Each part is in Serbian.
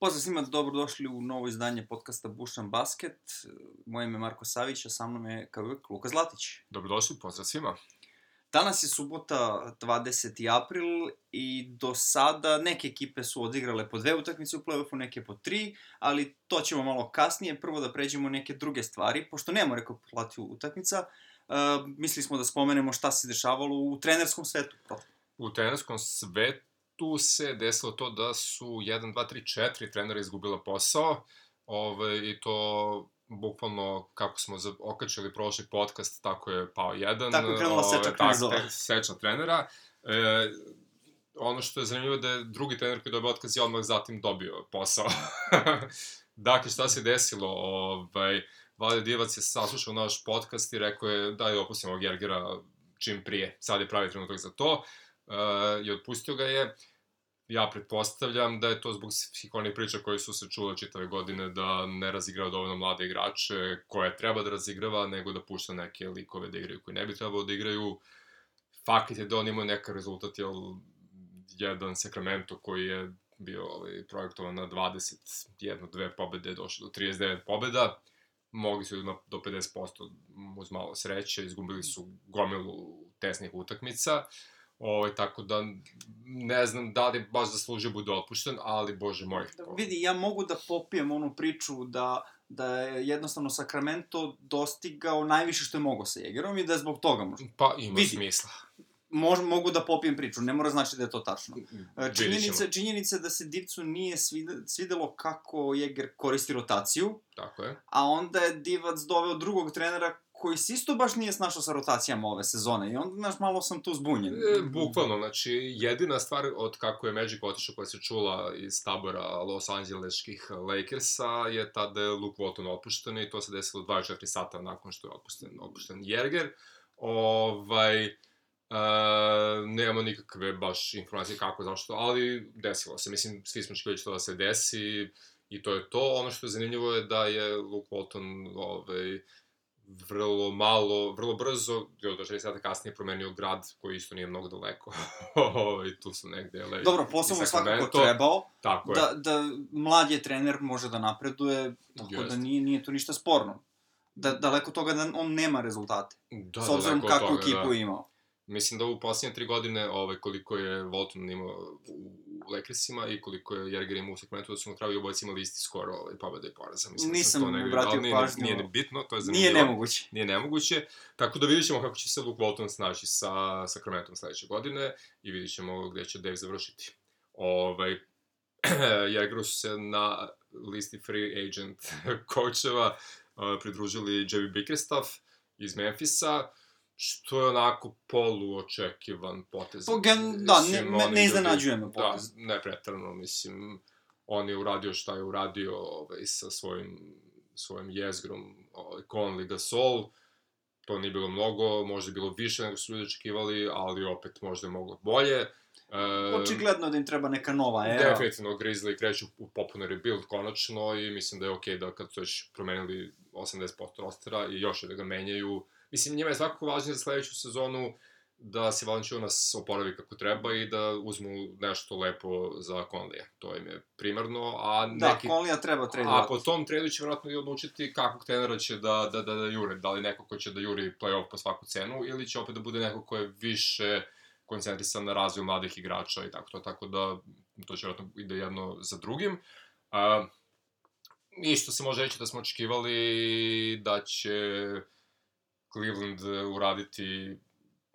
Pozdrav svima, dobrodošli u novo izdanje podcasta Bušan Basket. Moje ime je Marko Savić, a sa mnom je, kao uvijek, Luka Zlatić. Dobrodošli, pozdrav svima. Danas je subota, 20. april i do sada neke ekipe su odigrale po dve utakmice u play-offu, neke po tri, ali to ćemo malo kasnije. Prvo da pređemo neke druge stvari, pošto nemamo rekapitulaciju utakmica, uh, mislili smo da spomenemo šta se dešavalo u trenerskom svetu. U trenerskom svetu tu se desilo to da su 1, 2, 3, 4 trenera izgubila posao ove, i to bukvalno kako smo okačili prošli podcast, tako je pao jedan. Tako je krenula seča knezova. Seča trenera. E, ono što je zanimljivo da je drugi trener koji dobio otkaz i odmah zatim dobio posao. dakle, šta se desilo? Ovaj, Vlade Divac je saslušao naš podcast i rekao je da je opustimo Gergera čim prije. Sad je pravi trenutak za to. Uh, I otpustio ga je ja pretpostavljam da je to zbog svih onih priča koje su se čule čitave godine da ne razigrava dovoljno mlade igrače koje treba da razigrava, nego da pušta neke likove da igraju koji ne bi trebalo da igraju. Fakat je da on imao neka rezultat, jel, jedan Sacramento koji je bio ovaj, projektovan na 21, dve pobede, došao do 39 pobeda, mogli su na, do 50% uz malo sreće, izgubili su gomilu tesnih utakmica. Uh, Ovaj, tako da ne znam da li baš zaslužio bude otpušten, ali bože moj. Da, vidi, ja mogu da popijem onu priču da, da je jednostavno Sacramento dostigao najviše što je mogao sa Jegerom i da je zbog toga možda. Pa ima vidi, smisla. Mož, mogu da popijem priču, ne mora znači da je to tačno. E, činjenica, činjenica da se Divcu nije svidelo kako Jeger koristi rotaciju. Tako je. A onda je Divac doveo drugog trenera koji se isto baš nije snašao sa rotacijama ove sezone i onda, znaš, malo sam tu zbunjen. E, bukvalno, znači, jedina stvar od kako je Magic otišao koja se čula iz tabora Los Angeleskih Lakersa je ta da je Luke Walton otpušten i to se desilo 24 sata nakon što je otpušten, otpušten Jerger. Ovaj, Uh, nemamo nikakve baš informacije kako, zašto, ali desilo se. Mislim, svi smo čekali što da se desi i to je to. Ono što je zanimljivo je da je Luke Walton ovaj, vrlo malo, vrlo brzo, do 4 sata kasnije promenio grad koji isto nije mnogo daleko. I tu su negde, LA. Dobro, posao mu svakako trebao. Tako da, je. Da mlad je trener, može da napreduje, tako Just. da nije, nije to ništa sporno. Da, daleko toga da on nema rezultate. Da, S obzirom kakvu toga, ekipu da. imao. Mislim da u posljednje tri godine ovaj, koliko je Volton imao u Lakersima i koliko je Jerger imao u Sacramento, da su na kraju obojci imali isti skor ovaj, pobjeda i poraza. Mislim da Nisam da to negdje, obratio nije, pažnju. Nije, nije bitno, to je zanimljivo. Nije nemoguće. Nije nemoguće. Tako da vidit ćemo kako će se Luke Walton snaći sa Sacramentom sledeće godine i vidit ćemo gde će Dave završiti. Ovaj, Jergeru su se na listi free agent coacheva uh, pridružili Javi Bickerstaff iz Memfisa što je onako poluočekivan potez. Pa, gen, da, ne, ne, ne iznenađuje me potez. Da, ne pretrano, mislim, on je uradio šta je uradio ovaj, sa svojim, svojim jezgrom ovaj, Conley Gasol, to nije bilo mnogo, možda je bilo više nego su ljudi očekivali, ali opet možda je moglo bolje. E, Očigledno da im treba neka nova era. Definitivno, Grizzly kreću u popuno rebuild konačno i mislim da je okej okay da kad su već promenili 80% rostera i još da ga menjaju, Mislim, njima je svakako važnije za sledeću sezonu da se Valanciunas oporavi kako treba i da uzmu nešto lepo za Conlija. To im je primarno, a da, neki... Da, Conlija treba tradovati. A po tom tradu će vjerojatno i odlučiti kakvog trenera će da, da, da, da jure. Da li neko ko će da juri playoff po svaku cenu ili će opet da bude neko ko je više koncentrisan na razvoj mladih igrača i tako to. Tako da to će vjerojatno ide jedno za drugim. A, isto se može reći da smo očekivali da će Cleveland e, uraditi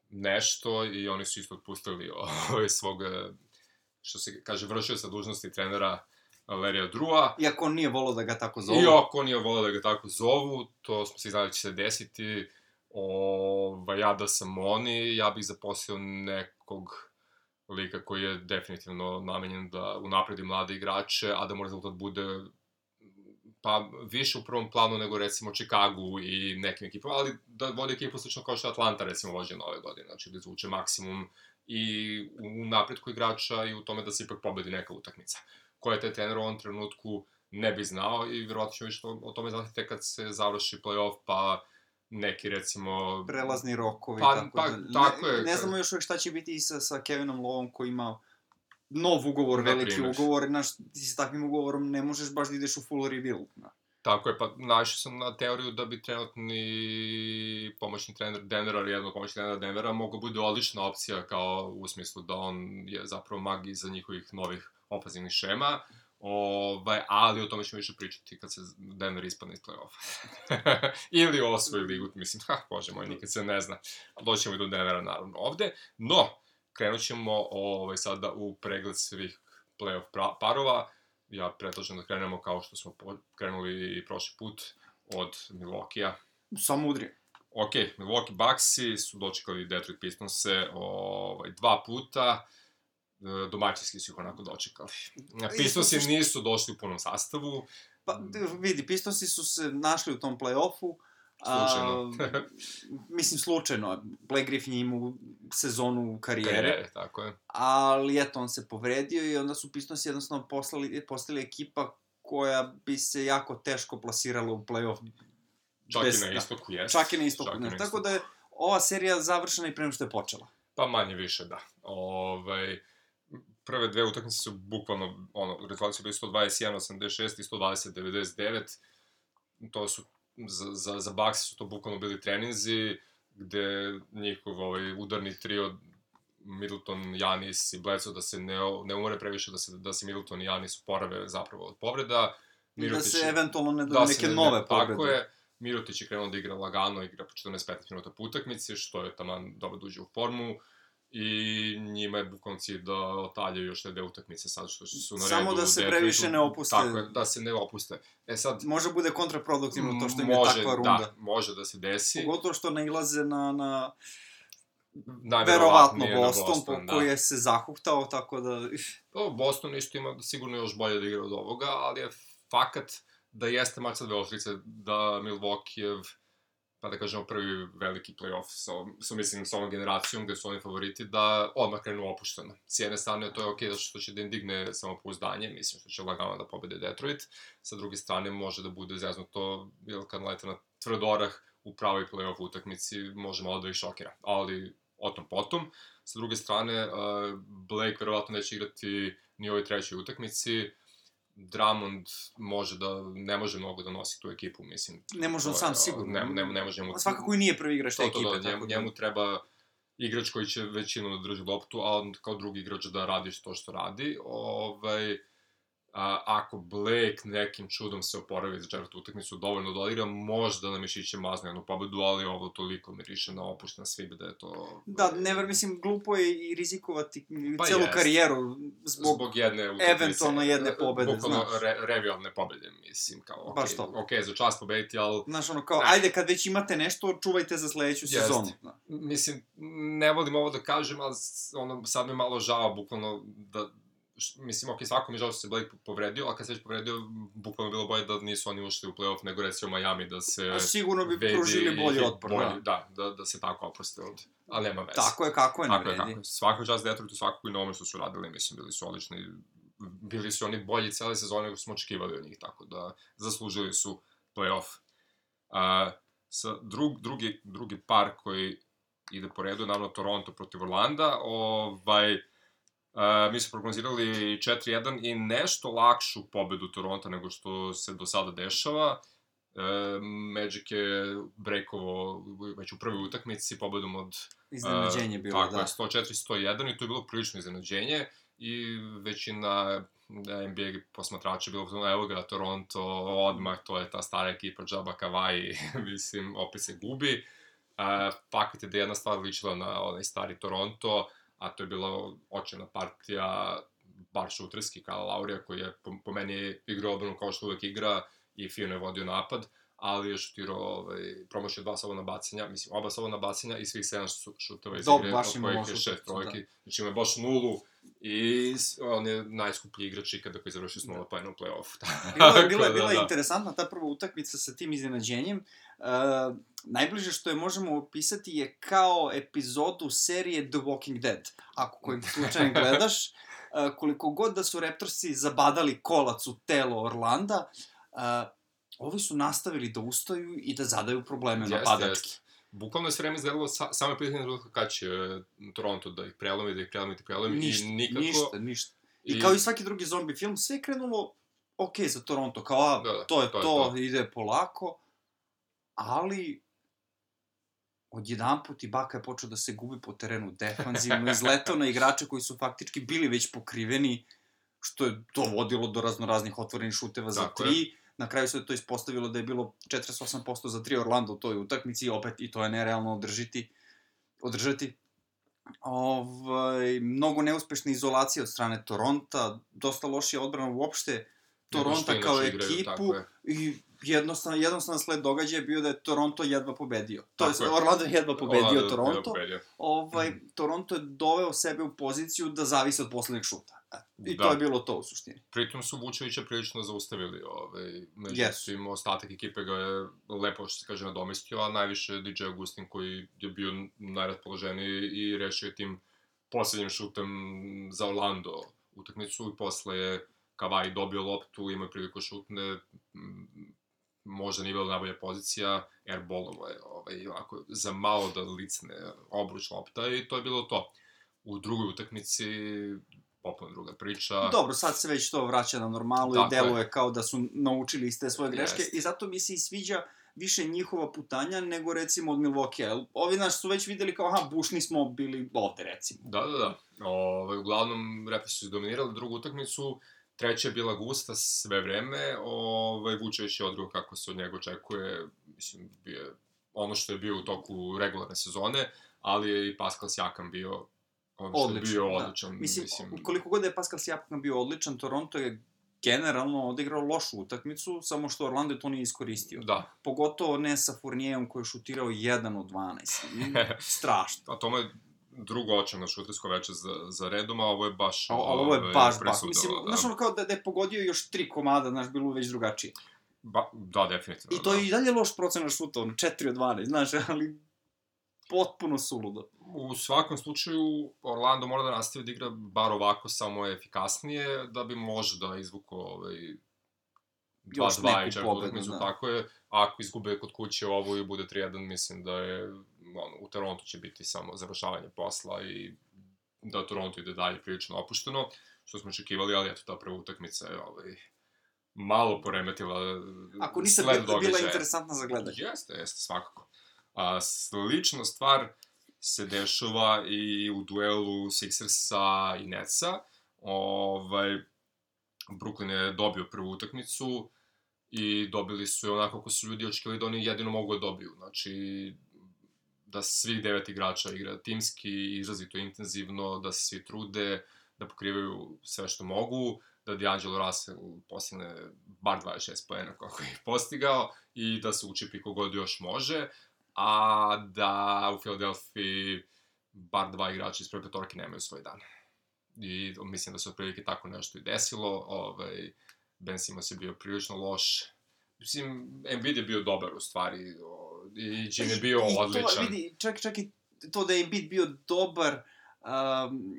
nešto i oni su isto otpustili ovaj svog, što se kaže, vršio sa dužnosti trenera Lerija Drua. Iako on nije volao da ga tako zovu. Iako on nije volao da ga tako zovu, to smo se znali da će se desiti. Ovaj, ja da sam oni, ja bih zaposlio nekog lika koji je definitivno namenjen da unapredi mlade igrače, a da mu rezultat bude pa više u prvom planu nego recimo Chicago i nekim ekipama, ali da vodi ekipu slično kao što Atlanta recimo vođe nove godine, znači da izvuče maksimum i u napretku igrača i u tome da se ipak pobedi neka utakmica. Ko je taj trener u ovom trenutku ne bi znao i verovatno ćemo više o tome znati tek kad se završi playoff, pa neki recimo... Prelazni rokovi, pa, tako pa, da... Tako ne, je. Ne znamo još uvijek šta će biti sa, sa Kevinom Lovom koji ima nov ugovor, Na veliki primer. ugovor, znaš, ti sa takvim ugovorom ne možeš baš da ideš u full rebuild. Da. Tako je, pa naišao sam na teoriju da bi trenutni pomoćni trener Denvera, ili jednog pomoćni trenera Denvera, mogao bude odlična opcija kao u smislu da on je zapravo mag iza njihovih novih ofazivnih šema, ovaj, ali o tome ćemo više pričati kad se Denver ispadne iz play-offa. ili osvoji ligu, mislim, ha, bože moj, nikad se ne zna. Doćemo i do Denvera, naravno, ovde. No, krenut ćemo ovaj, sada u pregled svih play-off pra- parova. Ja predlažem da krenemo kao što smo krenuli i prošli put od Milwaukee-a. Samo udri. Ok, Milwaukee Bucksi su dočekali Detroit Pistonse ovaj, dva puta, e, domaćinski su ih onako dočekali. Pistonsi nisu došli u punom sastavu, Pa, vidi, Pistonsi su se našli u tom play-offu. Slučajno. A, mislim, slučajno. Blake Griffin je imao sezonu karijere. karijere, tako je. ali eto, on se povredio i onda su Pistonsi jednostavno poslali, postali ekipa koja bi se jako teško plasirala u play-off. Čak Bez- i na da. istoku jest. Čak i na istoku. Čak i znaš. na Tako da je ova serija završena i pre nego što je počela. Pa manje više, da. Ovaj, prve dve utakmice su bukvalno, ono, rezultati su bili 121, 86 i 120, 99. To su, za, za, za Bucks su to bukvalno bili treninzi, gde njihov ovaj, udarni trio Middleton, Janis i Bledsoe da se ne, ne umore previše, da se, da se Middleton i Janis uporave zapravo od povreda. I da se eventualno ne da da neke ne- nove ne- povrede. Tako je. Mirotić je krenuo da igra lagano, igra po 14-15 minuta po utakmici, što je taman dobro da uđe u formu. I njima je bukvalno cilj da otaljaju još te dve utakmice sad što su na redu. Samo da se Detroitu. previše ne opuste. Tako je, da se ne opuste. E sad, Može bude kontraproduktivno to što im je može, takva runda. Da, može da se desi. Pogotovo što nailaze na, na Najverovatnije verovatno na Boston, po, da. koji je se zahuktao, tako da... To, Boston isto ima sigurno još bolje da igra od ovoga, ali je fakat da jeste mač sa dve oštrice, da Milwaukee pa da kažemo prvi veliki playoff sa, sa, mislim, sa ovom generacijom gde su oni favoriti, da odmah krenu opušteno. S jedne strane to je okej okay, zato što će da im digne samopouzdanje, mislim što će lagano da pobede Detroit, sa druge strane može da bude zeznuto, jer kad lete na tvrd orah u pravoj playoff utakmici može malo da ih šokira, ali o tom potom. Sa druge strane, uh, Blake verovatno neće igrati ni ovoj trećoj utakmici, Drummond može da, ne može mnogo da nosi tu ekipu, mislim. Ne može on sam sigurno. Ne, ne, ne može mu... On svakako i nije prvi igrač te To, to, ekipe. da, njemu, tako da- njemu treba igrač koji će većinu da drži loptu, a on kao drugi igrač da radi to što radi. Ovaj, a, ako Blake nekim čudom se oporavi za četvrtu utakmicu dovoljno da odigra, možda na mišiće mazne jednu pobedu, ali ovo toliko miriše na opušten svib da je to... Da, ne ver, mislim, glupo je i rizikovati Pa celu jest. karijeru zbog... zbog jedne utakmice. eventualno jedne pobede, Bukvalno znaš. re, revijalne pobede, mislim, kao, okej, Baš to. okej, za čast pobediti, ali Znaš, ono kao, Ne. ajde, kad već imate nešto, čuvajte za sledeću Jeste. sezonu. Da. mislim, ne volim ovo da kažem, ali ono, sad mi malo žao, bukvalno, da, mislim, ok, svako mi žao što se Blake povredio, a kad se već povredio, bukvalno bi bilo bolje da nisu oni ušli u playoff, nego recimo Miami da se... A sigurno bi pružili bolji otpor, bolji, da. da. Da, da, se tako oproste od... Ali nema veze. Tako je, kako je, ne Tako vredi. je. Svaka čast Detroitu, svakako i na ovome što su radili, mislim, bili su odlični. Bili su oni bolji cele sezone nego smo očekivali od njih, tako da zaslužili su playoff. A, sa drug, drugi, drugi par koji ide po redu, naravno Toronto protiv Orlanda, ovaj, mi smo prognozirali 4-1 i nešto lakšu pobedu Toronta nego što se do sada dešava. E, Magic je breakovo već u prvoj utakmici pobedom od Iznenađenje A, bilo, tako da. je, 104-101 i to je bilo prilično iznenađenje i većina NBA posmatrača bilo ono, evo ga, Toronto, odmah, to je ta stara ekipa, Džaba Kawaii, mislim, opet se gubi. A, fakat je da je jedna stvar ličila na onaj stari Toronto, a to je bila očena partija bar šuterski Kyle Laurija, koji je po, po meni igrao odbranu kao što uvek igra i fino je vodio napad, ali je šutirao ovaj, promašio dva slobodna bacanja, mislim, oba slobodna bacanja i svih sedam šu- šuteva iz igre, od kojih je šest utakmicu, trojki, znači ima baš nulu i on je najskuplji igrač ikada koji završi s nula poena u play-offu. Bila, je- bila, je- da, bila je da. interesantna ta prva utakmica sa tim iznenađenjem. Uh, najbliže što je možemo opisati je kao epizodu serije The Walking Dead. Ako kojim slučajem gledaš, uh, koliko god da su Raptorsi zabadali kolac u telo Orlanda, uh, ovi su nastavili da ustaju i da zadaju probleme Jeste, napadački. jeste. Bukvalno je sve vreme izgledalo sa, samo je pitanje trenutka kad će e, Toronto da ih prelomi, da ih prelomi, da ih prelomi Ništa, i nikako... ništa, ništa. I, kao i svaki drugi zombi film, sve je krenulo ok za Toronto, kao, a, Da, da, to je to to, je to. ide polako, ali odjedan put Ibaka je počeo da se gubi po terenu defanzivno, izletao na igrače koji su faktički bili već pokriveni, što je dovodilo do razno raznih otvorenih šuteva za Tako tri. Na kraju se to ispostavilo da je bilo 48% za tri Orlando u toj utakmici, opet i to je nerealno održiti, održati. Ovaj, mnogo neuspešne izolacije od strane Toronta, dosta lošija odbrana uopšte Toronta kao igraju, ekipu je. i jednostavno, jednostavno sled događaja je bio da je Toronto jedva pobedio. To je. Orlando je jedva pobedio Orlando Toronto. pobedio. Ovaj, Mhm. Toronto je doveo sebe u poziciju da zavisi od poslednjeg šuta. I Da. to je bilo to u suštini. Pritom su Vučevića prilično zaustavili, ovaj, međutim, ostatak ekipe ga je lepo, što se kaže, nadomestio, a najviše DJ Augustin koji je bio najraspoloženiji i rešio tim poslednjim šutem za Orlando utakmicu i posle je Kavaj dobio loptu, imao priliku šutne, možda nije bila najbolja pozicija, airbolovo je ovaj, ovako, za malo da licne obruč lopta i to je bilo to. U drugoj utakmici, potpuno druga priča. Dobro, sad se već to vraća na normalu Tako i deluje kao da su naučili iz te svoje greške Jeste. i zato mi se i sviđa više njihova putanja nego recimo od Milwaukee. Ovi naš su već videli kao, aha, bušni smo bili ovde recimo. Da, da, da. Ove, uglavnom, Raptors su izdominirali drugu utakmicu, treća je bila gusta sve vreme, ove, Vučević je odgao kako se od njega očekuje, mislim, bio je ono što je bio u toku regularne sezone, ali je i Pascal Siakam bio ono što Odličan, je bio da. odličan. Mislim, mislim koliko god da je Pascal Siakam bio odličan, Toronto je generalno odigrao lošu utakmicu, samo što Orlando to nije iskoristio. Da, Pogotovo ne sa Fournijevom koji je šutirao 1 od 12. Mm, Strašno. a tome je drugo očevno šutersko veče za, za redom, a ovo je baš... A, ali ovo je ovaj, baš, baš. Mislim, da. znaš ono kao da, da je pogodio još tri komada, znaš, bilo već drugačije. Ba, da, definitivno. I to da. je i dalje loš procenat šuta, ono, 4 od 12, znaš, ali potpuno suludo. U svakom slučaju, Orlando mora da nastavi da igra bar ovako, samo efikasnije, da bi možda izvuko ovaj, Još 2-2 neku pobedu, da. tako je. Ako izgube kod kuće ovo i bude 3-1, mislim da je, ono, u Torontu će biti samo završavanje posla i da Toronto ide dalje prilično opušteno, što smo očekivali, ali eto, ta prva utakmica je ovaj, malo poremetila Ako nisam sled bila, bila događaja. interesantna za gledanje. Jeste, jeste, svakako. A slična stvar se dešava i u duelu Sixersa i Netsa. Ovaj, Brooklyn je dobio prvu utakmicu i dobili su je onako kako su ljudi očekivali da oni jedino mogu da dobiju. Znači, da svih devet igrača igra timski, izrazito intenzivno, da se svi trude, da pokrivaju sve što mogu, da D'Angelo Russell postigne bar 26 poena kako je postigao i da se učipi kogod još može, a da u Filadelfiji bar dva igrača iz prve petorke nemaju svoj dan. I mislim da se otprilike tako nešto i desilo. Ovaj, Ben Simmons je bio prilično loš. Mislim, Embiid je bio dobar u stvari. I Jim je bio I odličan. To, vidi, čak, čak i to da je Embiid bio dobar, um,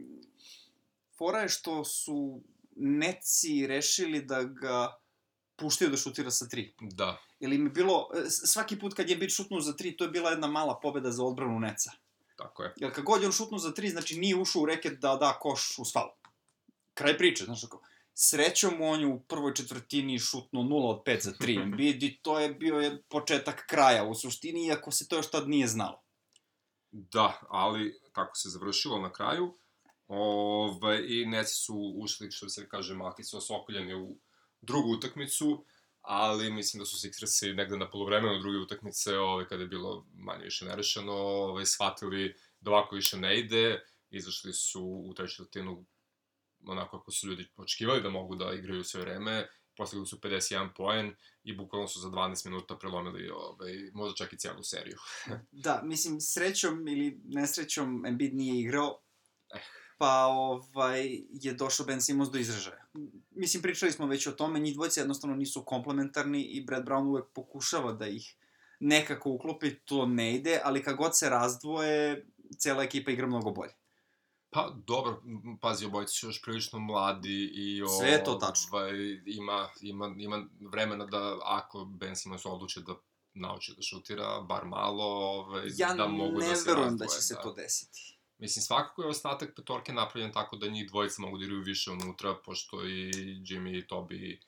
fora je što su neci rešili da ga puštaju da šutira sa tri. Da, Ili je bilo, svaki put kad je Embiid šutnuo za tri, to je bila jedna mala pobeda za odbranu neca. tako je. Jer kad god je on šutnuo za tri, znači nije ušao u reket da da koš u svalu. Kraj priče, znaš ako. Srećom on je u prvoj četvrtini šutnuo 0 od 5 za 3 Embiid i to je bio je početak kraja u suštini, iako se to još tad nije znalo. Da, ali kako se završilo na kraju, ovaj, i Neci su ušli, što se kaže, maki su osokoljeni u drugu utakmicu, ali mislim da su Sixersi negde na polovremenu druge utakmice, ovaj, kada je bilo manje više nerešeno, ovaj, shvatili da ovako više ne ide, izašli su u treću četvrtinu onako kako su ljudi očekivali da mogu da igraju sve vreme, postigli su 51 poen i bukvalno su za 12 minuta prelomili ovaj, možda čak i cijelu seriju. Da, mislim, srećom ili nesrećom Embiid nije igrao, Eh. pa ovaj, je došao Ben Simmons do izražaja. Mislim, pričali smo već o tome, njih dvojice jednostavno nisu komplementarni i Brad Brown uvek pokušava da ih nekako uklopi, to ne ide, ali kad god se razdvoje, cela ekipa igra mnogo bolje. Pa, dobro, pazi, obojice su još prilično mladi i Sve je to tačno. ovaj, ima, ima, ima vremena da, ako Ben Simmons odluče da nauči da šutira, bar malo, ovaj, Ja da mogu ne da se verujem da će se to desiti. Mislim, svakako je ostatak petorke napravljen tako da njih dvojica mogu da igraju više unutra, pošto i Jimmy i Toby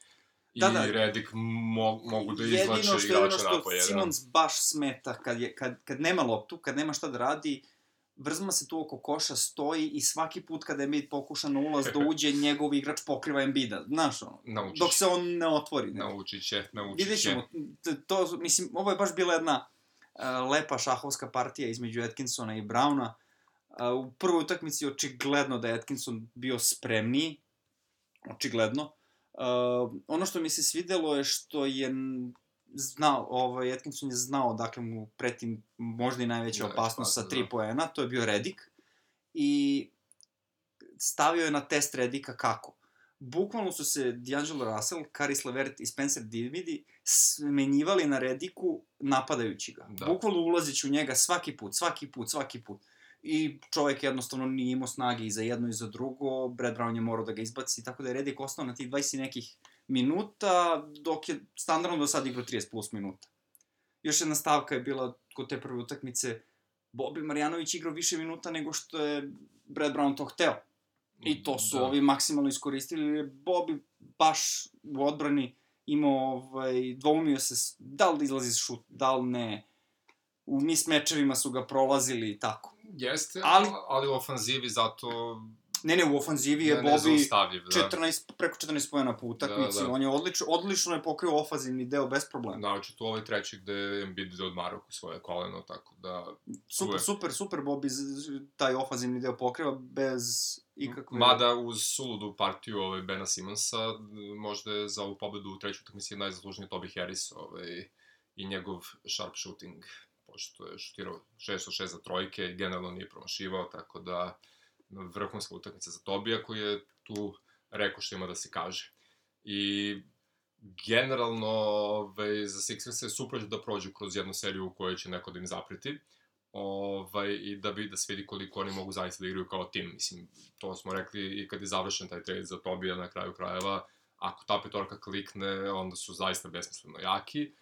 i Da, da. Redick mo mogu da izlače jedino što, igrača jedino što da. Simons baš smeta kad, je, kad, kad nema loptu, kad nema šta da radi, Vrzma se tu oko koša, stoji i svaki put kada Embiid pokuša na ulaz da uđe, njegov igrač pokriva Embida. Znaš, ono, Naučiš. dok se on ne otvori. Ne. Naučit će, naučit će. Vidjet ćemo, to, mislim, ovo je baš bila jedna uh, lepa šahovska partija između Atkinsona i Browna. Uh, u prvoj utakmici očigledno da je Atkinson bio spremniji, očigledno. Uh, ono što mi se svidelo je što je znao, ovaj, Atkinson je znao, dakle mu preti možda i najveća Najveća opasnost sa opasnost, tri da. poena, to je bio Redik. I stavio je na test Redika kako? Bukvalno su se D'Angelo Russell, Karis Levert i Spencer Dinwiddie smenjivali na Rediku napadajući ga. Da. Bukvalno ulazeći u njega svaki put, svaki put, svaki put. I čovek jednostavno nije imao snage i za jedno i za drugo, Brad Brown je morao da ga izbaci, tako da je Redik ostao na tih 20 i nekih minuta, dok je standardno do sad igrao 30 plus minuta. Još jedna stavka je bila kod te prve utakmice, Bobi Marjanović igrao više minuta nego što je Brad Brown to hteo. I to su Da. ovi maksimalno iskoristili, jer je Bobby baš u odbrani imao, ovaj, dvoumio se da li da izlazi šut, da li ne. U mis mečevima su ga prolazili i tako. Jeste, ali, ali u ofanzivi zato Ne, ne, u ofanzivi je je Bobby nezaustavljiv. Da. 14, preko 14 pojena po utakmici. Da, da. On je odlično, odlično je pokrio ofanzivni deo bez problema. Naročito u ovoj treći gde je Embiid odmarao svoje koleno, tako da... Super, je. super, super Bobby taj ofanzivni deo pokriva bez ikakve... Mada uz suludu partiju ovaj, Bena Simonsa, možda je za ovu pobedu u trećoj utakmici najzaslužniji Toby Harris ovaj, i njegov sharp shooting, pošto je šutirao 6 od 6 za trojke i generalno nije promašivao, tako da vrhunska utakmica za Tobija koji je tu rekao što ima da se kaže. I generalno ovaj, za Sixers je super da prođu kroz jednu seriju u kojoj će neko da im zapreti ovaj, i da, bi, da se vidi koliko oni mogu zaista da igraju kao tim. Mislim, to smo rekli i kad je završen taj trade za Tobija na kraju krajeva, ako ta petorka klikne, onda su zaista besmisleno jaki,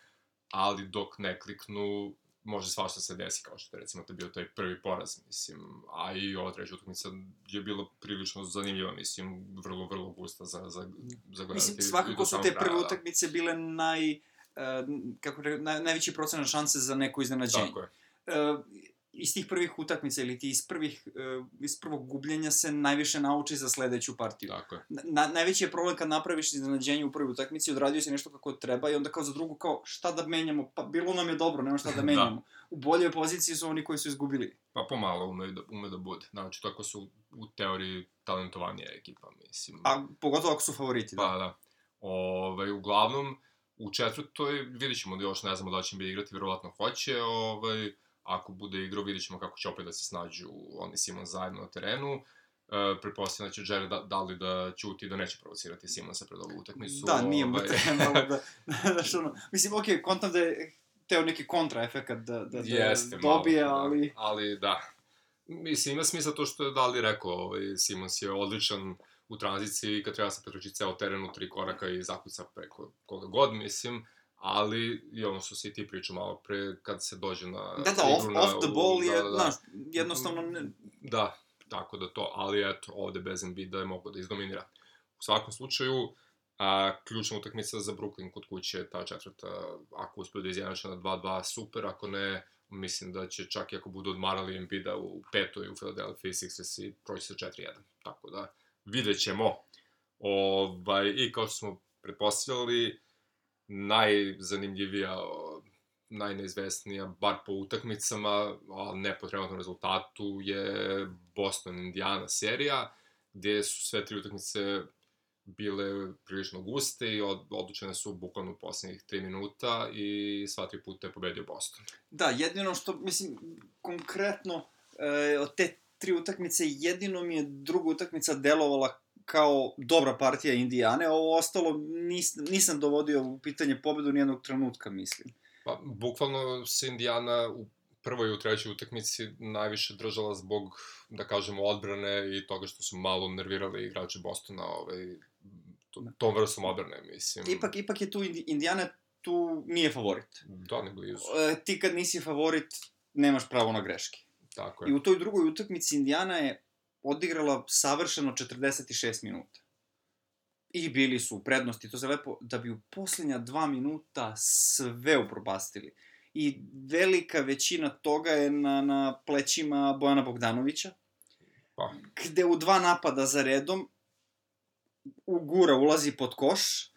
ali dok ne kliknu, može svašta se desi, kao što je recimo to bio taj prvi poraz, mislim, a i ova treća utakmica je bila prilično zanimljiva, mislim, vrlo, vrlo gusta za, za, za gledati. Mislim, svakako su te prve da. utakmice bile naj... Uh, kako re, naj, najveći procenat šanse za neko iznenađenje. Tako je. Uh, iz tih prvih utakmica ili ti iz prvih uh, iz prvog gubljenja se najviše nauči za sledeću partiju. Tako je. Na, najveći je problem kad napraviš iznenađenje u prvoj utakmici, odradio si nešto kako treba i onda kao za drugu kao šta da menjamo, pa bilo nam je dobro, nema šta da menjamo. U boljoj poziciji su oni koji su izgubili. Pa pomalo ume da, ume da bude. Znači, tako su u teoriji talentovanija ekipa, mislim. A pogotovo ako su favoriti, da. Pa da. Ovaj, uglavnom, u četvrtoj vidjet ćemo da još ne znamo da će bi igrati, verovatno hoće. Ovaj, ako bude igrao, vidjet ćemo kako će opet da se snađu on i Simon zajedno na terenu. E, pretpostavljam da će Jared da, da li da ćuti da neće provocirati Simonsa pred ovu utakmicu. Da, nije mu ovaj, trebalo da, znaš ono, mislim, okej, kontam da je teo neki kontraefekat da, da, da Jeste, dobije, malo, ali... Da, ali da. Mislim, ima smisla to što je Dali rekao, ovaj, Simons je odličan u tranziciji kad treba se pretroči ceo teren u tri koraka i zakuca preko koga god, mislim, ali i ono što si ti pričao malo pre, kad se dođe na Da, da, off, na, off the ball je, da, da, da. znaš, jednostavno ne, Da, tako da to, ali eto, ovde bez Embiida je mogo da izdominira. U svakom slučaju, a, ključna utakmica za Brooklyn kod kuće je ta četvrta, ako uspiju da izjednače na 2-2, super, ako ne, mislim da će čak i ako budu odmarali Embiida u petoj u Philadelphia Sixers i proći sa 4-1. Tako da, vidjet ćemo. Ovaj, I kao što smo pretpostavljali, najzanimljivija, o, najneizvesnija, bar po utakmicama, a ne po trenutnom rezultatu, je Boston-Indiana serija, gde su sve tri utakmice bile prilično guste i od, odlučene su bukvalno u poslednjih 3 minuta i sva tri puta je pobedio Boston. Da, jedino što, mislim, konkretno, e, od te tri utakmice, jedino mi je druga utakmica delovala kao dobra partija Indijane, ovo ostalo nis, nisam dovodio u pitanje pobedu nijednog trenutka, mislim. Pa, bukvalno se Indijana u prvoj i u trećoj utakmici najviše držala zbog, da kažemo, odbrane i toga što su malo nervirali igrače Bostona ovaj, to, tom vrstom odbrane, mislim. Ipak, ipak je tu Indi- Indijana tu nije favorit. Da, ne blizu. E, ti kad nisi favorit, nemaš pravo na greške. Tako I je. u toj drugoj utakmici Indijana je odigrala savršeno 46 minuta. I bili su u prednosti, to se lepo, da bi u posljednja dva minuta sve upropastili. I velika većina toga je na, na plećima Bojana Bogdanovića, Pa, gde u dva napada za redom ugura, ulazi pod koš,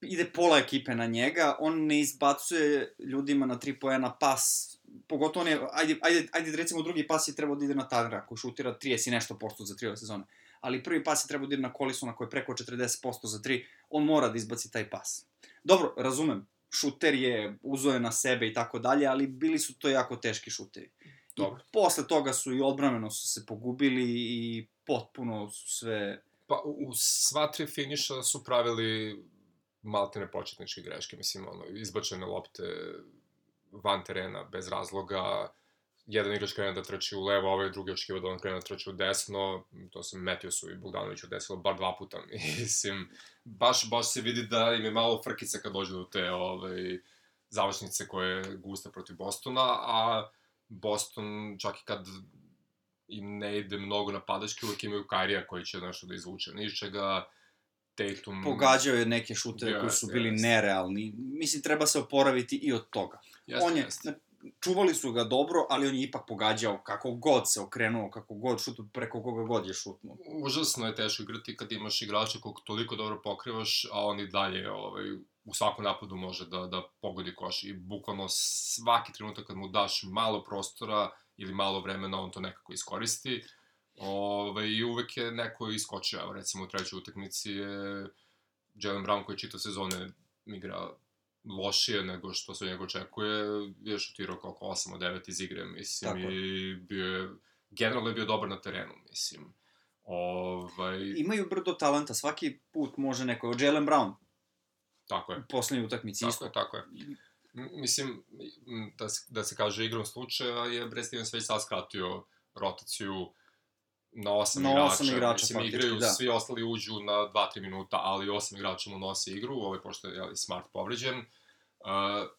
ide pola ekipe na njega, on ne izbacuje ljudima na tri poena pas, pogotovo on je, ajde, ajde, ajde recimo drugi pas je trebao da ide na Tadra, koji šutira 30 i nešto posto za tri ove sezone, ali prvi pas je trebao da ide na Kolisona koji je preko 40% za tri, on mora da izbaci taj pas. Dobro, razumem, šuter je, uzo je na sebe i tako dalje, ali bili su to jako teški šuteri. Dobro. I posle toga su i odbrameno su se pogubili i potpuno su sve... Pa, u u sva tri finiša su pravili maltene početničke greške, mislim, ono, izbačene lopte van terena, bez razloga, jedan igrač krene da trči u levo, ovaj drugi očekiva da on krene da trči u desno, to se Matthewsu i Bogdanoviću desilo bar dva puta, mislim, baš, baš se vidi da im je malo frkica kad dođe do te, ovaj, završnice koje je gusta protiv Bostona, a Boston, čak i kad im ne ide mnogo napadački, uvek imaju Kairija koji će nešto da izvuče niz čega, Tatum... Pogađao je neke šutere koji su bili jeste. nerealni. Mislim, treba se oporaviti i od toga. Jeste, on je, jeste. čuvali su ga dobro, ali on je ipak pogađao kako god se okrenuo, kako god šutno, preko koga god je šutnuo. Užasno je teško igrati kad imaš igrača kog toliko dobro pokrivaš, a on i dalje ovaj, u svakom napadu može da, da pogodi koš. I bukvalno svaki trenutak kad mu daš malo prostora ili malo vremena, on to nekako iskoristi. Ove, I uvek je neko iskočio, evo recimo u trećoj utakmici je Jalen Brown koji čita sezone igra lošije nego što se njega očekuje, je šutirao kao oko 8 od 9 iz igre, mislim, Tako i bio je, generalno je bio dobar na terenu, mislim. Ovaj, Imaju brdo talenta, svaki put može neko. Od Jalen Brown, tako je, u poslednjoj utakmici tako isto. je, tako je. Mislim, da se, da se kaže igrom slučaja, je Brad Stevens već sad skratio rotaciju na osam Na igrača. osam igrača, Mislim, faktički, igraju, da. svi ostali uđu na 2-3 minuta, ali osam igrača mu nosi igru, ovaj pošto je jeli, smart povređen. Uh,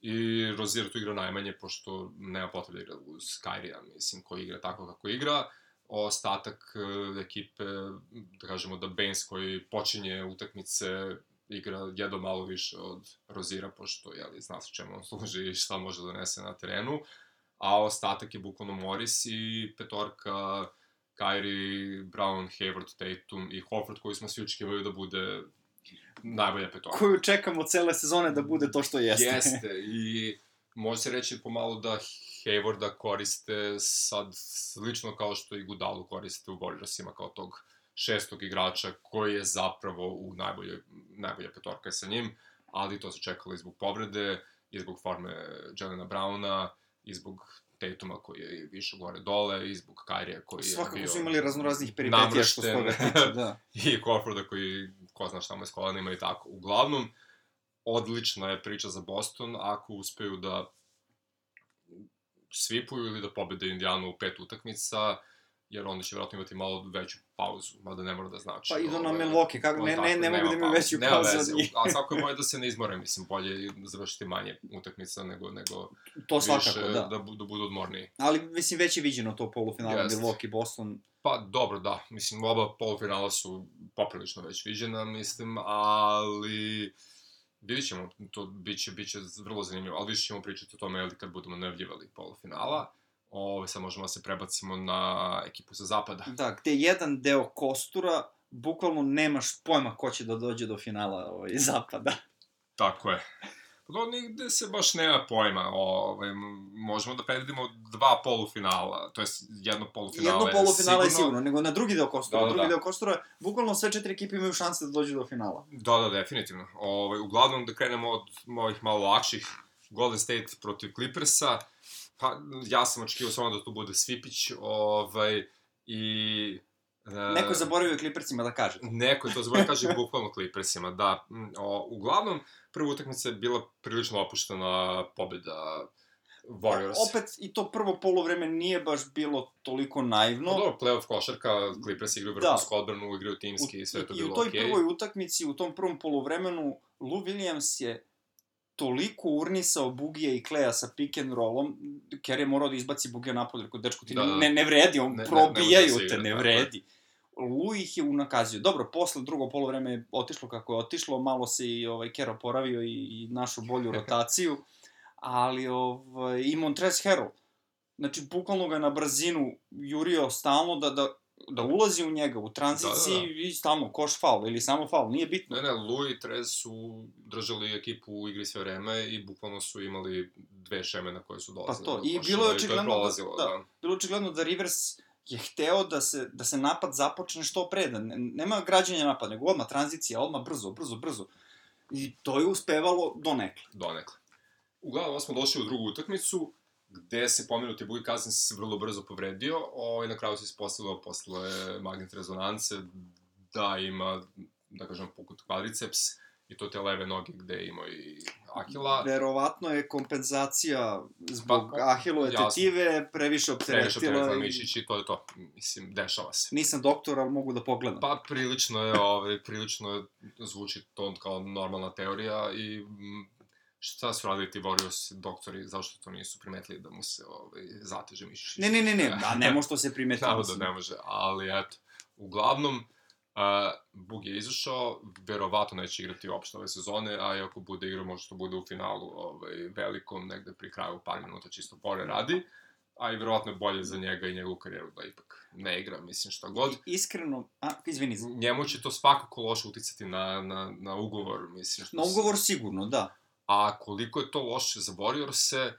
I Rozier tu igra najmanje, pošto nema potrebe da igra uz Kyrija, mislim, koji igra tako kako igra. Ostatak uh, ekipe, da kažemo da Baines koji počinje utakmice igra jedno malo više od Rozira, pošto jeli, zna se čemu on služi i šta može da donese na terenu. A ostatak je bukvalno Morris i petorka Kyrie, Brown, Hayward, Tatum i Horford koji smo svi očekivali da bude najbolja petorka. Koju čekamo cele sezone da bude to što jeste. Jeste, i može se reći pomalo da Haywarda koriste sad slično kao što i Gudalu koriste u Warriorsima kao tog šestog igrača koji je zapravo u najboljoj, najbolja petorka sa njim, ali to se čekalo i zbog povrede, i zbog forme Jelena Browna, i zbog Tatuma koji je više gore dole, i zbog Kyrija koji je Svakako bio su imali raznoraznih peripetija što se toga tiče, da. i Corforda koji ko zna šta mu je s kolenima i tako. Uglavnom, odlična je priča za Boston ako uspeju da svipuju ili da pobede Indijanu u pet utakmica, jer onda će vjerojatno imati malo veću pauzu, mada ne mora da znači. Pa idu na ovaj, Milwaukee, kako, ne, ne, ne mogu da imaju veću nema pauzu veze, od njih. A svako je bolje da se ne izmore, mislim, bolje završiti manje utakmica nego, nego To više svakako, da. da, da budu odmorniji. Ali, mislim, već je viđeno to polufinala Jeste. Milwaukee, Boston. Pa dobro, da. Mislim, oba polufinala su poprilično već viđena, mislim, ali vidit ćemo, to biće, biće vrlo zanimljivo, ali više ćemo pričati o tome kad budemo najavljivali polufinala. Ove, sad možemo da se prebacimo na ekipu sa zapada. Da, gde jedan deo kostura, bukvalno nemaš pojma ko će da dođe do finala ovaj, zapada. Tako je. Pa do nigde se baš nema pojma. Ove, m- možemo da predvidimo dva polufinala, to jest jedno polufinale. Jedno polufinala je sigurno, nego na drugi deo kostura. Da, da, drugi da. deo kostura, bukvalno sve četiri ekipe imaju šanse da dođu do finala. Da, da, definitivno. Ovaj, uglavnom, da krenemo od mojih malo lakših, Golden State protiv Clippersa, pa ja sam očekivao samo da tu bude Svipić, ovaj, i... E, Neko je zaboravio Clippersima da kaže. Neko je to zaboravio, kaže bukvalno Clippersima, da. O, uglavnom, prva utakmica je bila prilično opuštena pobjeda Warriors. Opet, i to prvo polovreme nije baš bilo toliko naivno. No, dobro, playoff košarka, Clippers igraju Da. vrhunsku odbranu, igraju timski i sve to I bilo u toj okej. prvoj utakmici, u tom prvom polovremenu, Lou Williams je toliko urnisao Bugija i Kleja sa pick and rollom, Kerr je morao da izbaci Bugija napolje, rekao, dečko, ti Da, da. ne, ne vredi, on Ne- ne- ne probijaju da se te, ne vredi. Lu ih je unakazio. Dobro, posle drugo polovreme je otišlo kako je otišlo, malo se i ovaj, Kerr oporavio i, i našu bolju rotaciju, ali ovaj, i Montrez Harrell. Znači, bukvalno ga na brzinu jurio stalno da, da, da ulazi u njega u tranziciji Da, da, da. i stalno koš faul ili samo faul, nije bitno. Ne, ne, Lu i Trez su držali ekipu u igri sve vreme i bukvalno su imali dve šeme na koje su dolazili. Pa to, i bilo je očigledno da- prolazilo, da. bilo očigledno da Rivers je hteo da se, da se napad započne što pre, da ne, nema građenja napada, nego odmah tranzicija, odmah brzo, brzo, brzo. I to je uspevalo donekle. donekle. Uglavnom, smo došli u drugu utakmicu, gde se pomenuti Bugi Cousins vrlo brzo povredio, o, i na kraju se ispostavilo posle magnet rezonance da ima, da kažem, pukut kvadriceps i to te leve noge gde ima i Akila. Verovatno je kompenzacija zbog Pa, ahilove jasno. tetive previše Previše opteretila opteretila i... mišić i to je to. Mislim, dešava se. Nisam doktor, ali mogu da pogledam. Pa prilično je, ovaj, prilično je, zvuči to kao normalna teorija i šta su radili ti Warriors doktori, zašto to nisu primetili da mu se ovaj, zateže mišić? Ne, ne, ne, ne, da, ne može to se primetiti. Naravno da ne može, ali eto. Uglavnom, uh, Bug je izašao, verovatno neće igrati uopšte ove sezone, a i ako bude igrao, možda to bude u finalu ovaj, velikom, negde pri kraju par minuta čisto pore radi, a i verovatno je bolje za njega i njegovu karijeru da ipak ne igra, mislim šta god. I- Iskreno, a, izvini, Njemu će to svakako loše uticati na, na, na ugovor, mislim. Što na ugovor sigurno, da. A koliko je to loše za Warriors-e,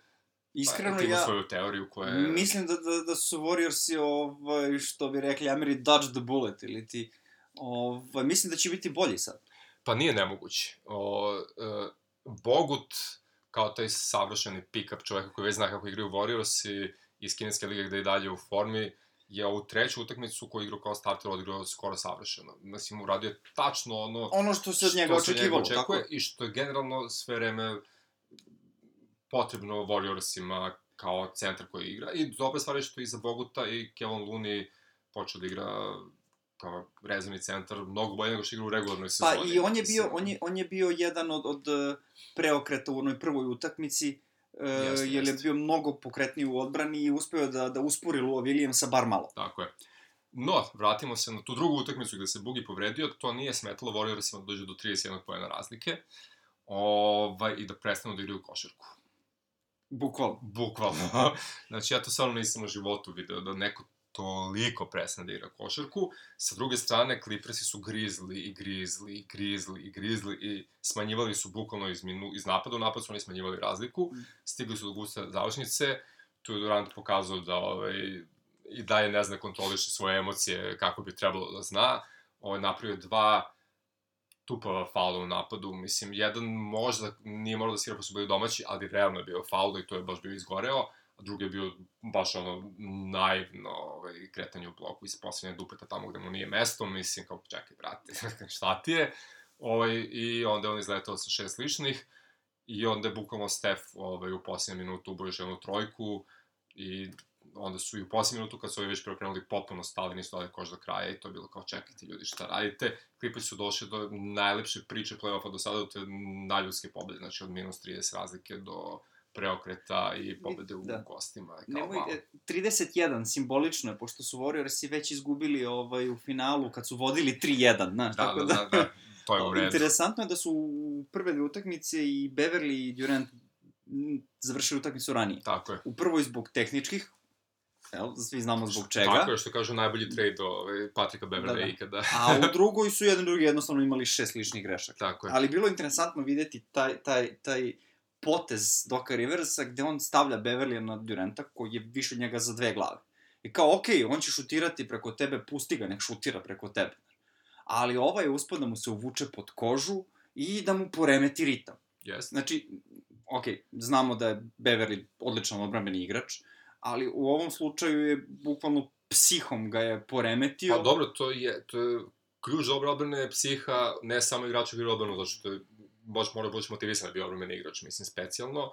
Iskreno pa, ti ima ja... svoju teoriju koja je... Mislim da, da, da su Warriorsi, ovaj, što bi rekli, Ameri dodge the bullet, ili ti... Ovaj, mislim da će biti bolji sad. Pa nije nemoguće. O, e, Bogut, kao taj savršeni pick-up čoveka koji već zna kako igraju Warriors i iz kineske lige gde je dalje u formi, je ovu treću utakmicu koju igrao kao starter odigrao skoro savršeno. Mislim, uradio je tačno ono Ono što se od njega očekivalo, očekuje tako je. I što je generalno sve vreme potrebno Warriorsima kao centar koji igra. I dobra stvar je što i za Boguta i Kevin Looney počeo da igra kao rezervni centar, mnogo bolje nego što igra u regularnoj Pa sezoni. i on je bio, on je, on je bio jedan od, od eh, preokreta u onoj prvoj utakmici, Jeste, jer je jeste. bio mnogo pokretniji u odbrani i uspeo da, da uspori Lua Williamsa bar malo. Tako je. No, vratimo se na tu drugu utakmicu gde se Bugi povredio, to nije smetalo Warriorsima da dođe do 31 pojena razlike ovaj, i da prestanu da igraju košarku. Bukvalno. Bukvalno. znači, ja to stvarno nisam u životu video da neko toliko prestane da igra košarku. Sa druge strane, Clippersi su grizli i grizli i grizli i grizli i smanjivali su bukvalno iz, minu, iz napada u napad su oni smanjivali razliku. Mm. Stigli su do gusta završnice. Tu je Durant pokazao da ovaj, i dalje ne zna kontroliše svoje emocije kako bi trebalo da zna. Ovaj, napravio dva tupava faula u napadu, mislim, jedan možda nije morao da svira pa su bili domaći, ali realno je bio faul i to je baš bio izgoreo, drugi je bio baš ono naivno ovaj, kretanje u bloku iz poslednje dupeta tamo gde mu nije mesto, mislim, kao čekaj, brate, šta ti je? Ovaj, I onda je on izletao sa šest ličnih i onda je bukvalno Stef ovaj, u posljednju minutu ubao još jednu trojku i onda su i u posljednju minutu kad su ovi već preokrenuli potpuno stali, nisu dali koš do kraja i to je bilo kao čekajte ljudi šta radite. Clippers su došli do najlepše priče play-offa do sada, do te najljudske pobede, znači od minus 30 razlike do preokreta i pobede u Da. gostima. Kao, Nemoj, wow. e, 31, simbolično je, pošto su Warriorsi već izgubili ovaj, u finalu kad su vodili 3-1, znaš, Da, tako da, da, da, to je u redu. Interesantno je da su u prve dve utakmice i Beverly i Durant završili utakmicu ranije. Tako je. U prvoj zbog tehničkih, jel, svi znamo zbog čega, Tako je, što kažu najbolji trade ovaj, Patrika Beverley Da, da. ikada. a u drugoj su jedan drugi jednostavno imali šest ličnih grešaka. Tako je. Ali bilo je interesantno videti taj, taj, taj potez Doka Riversa gde on stavlja Beverlya na Duranta koji je više od njega za dve glave. I kao, okej, on će šutirati preko tebe, pusti ga, nek šutira preko tebe. Ali ovaj je uspio da mu se uvuče pod kožu i da mu poremeti ritam. Jeste. Znači, okej, znamo da je Beverly odličan odbrambeni igrač, ali u ovom slučaju je bukvalno psihom ga je poremetio. Pa dobro, to je, to je ključ dobre odbrane je psiha, ne samo igrača igra odbranu, zato što je baš mora biti motivisan da bi odbrambeni igrač, mislim, specijalno,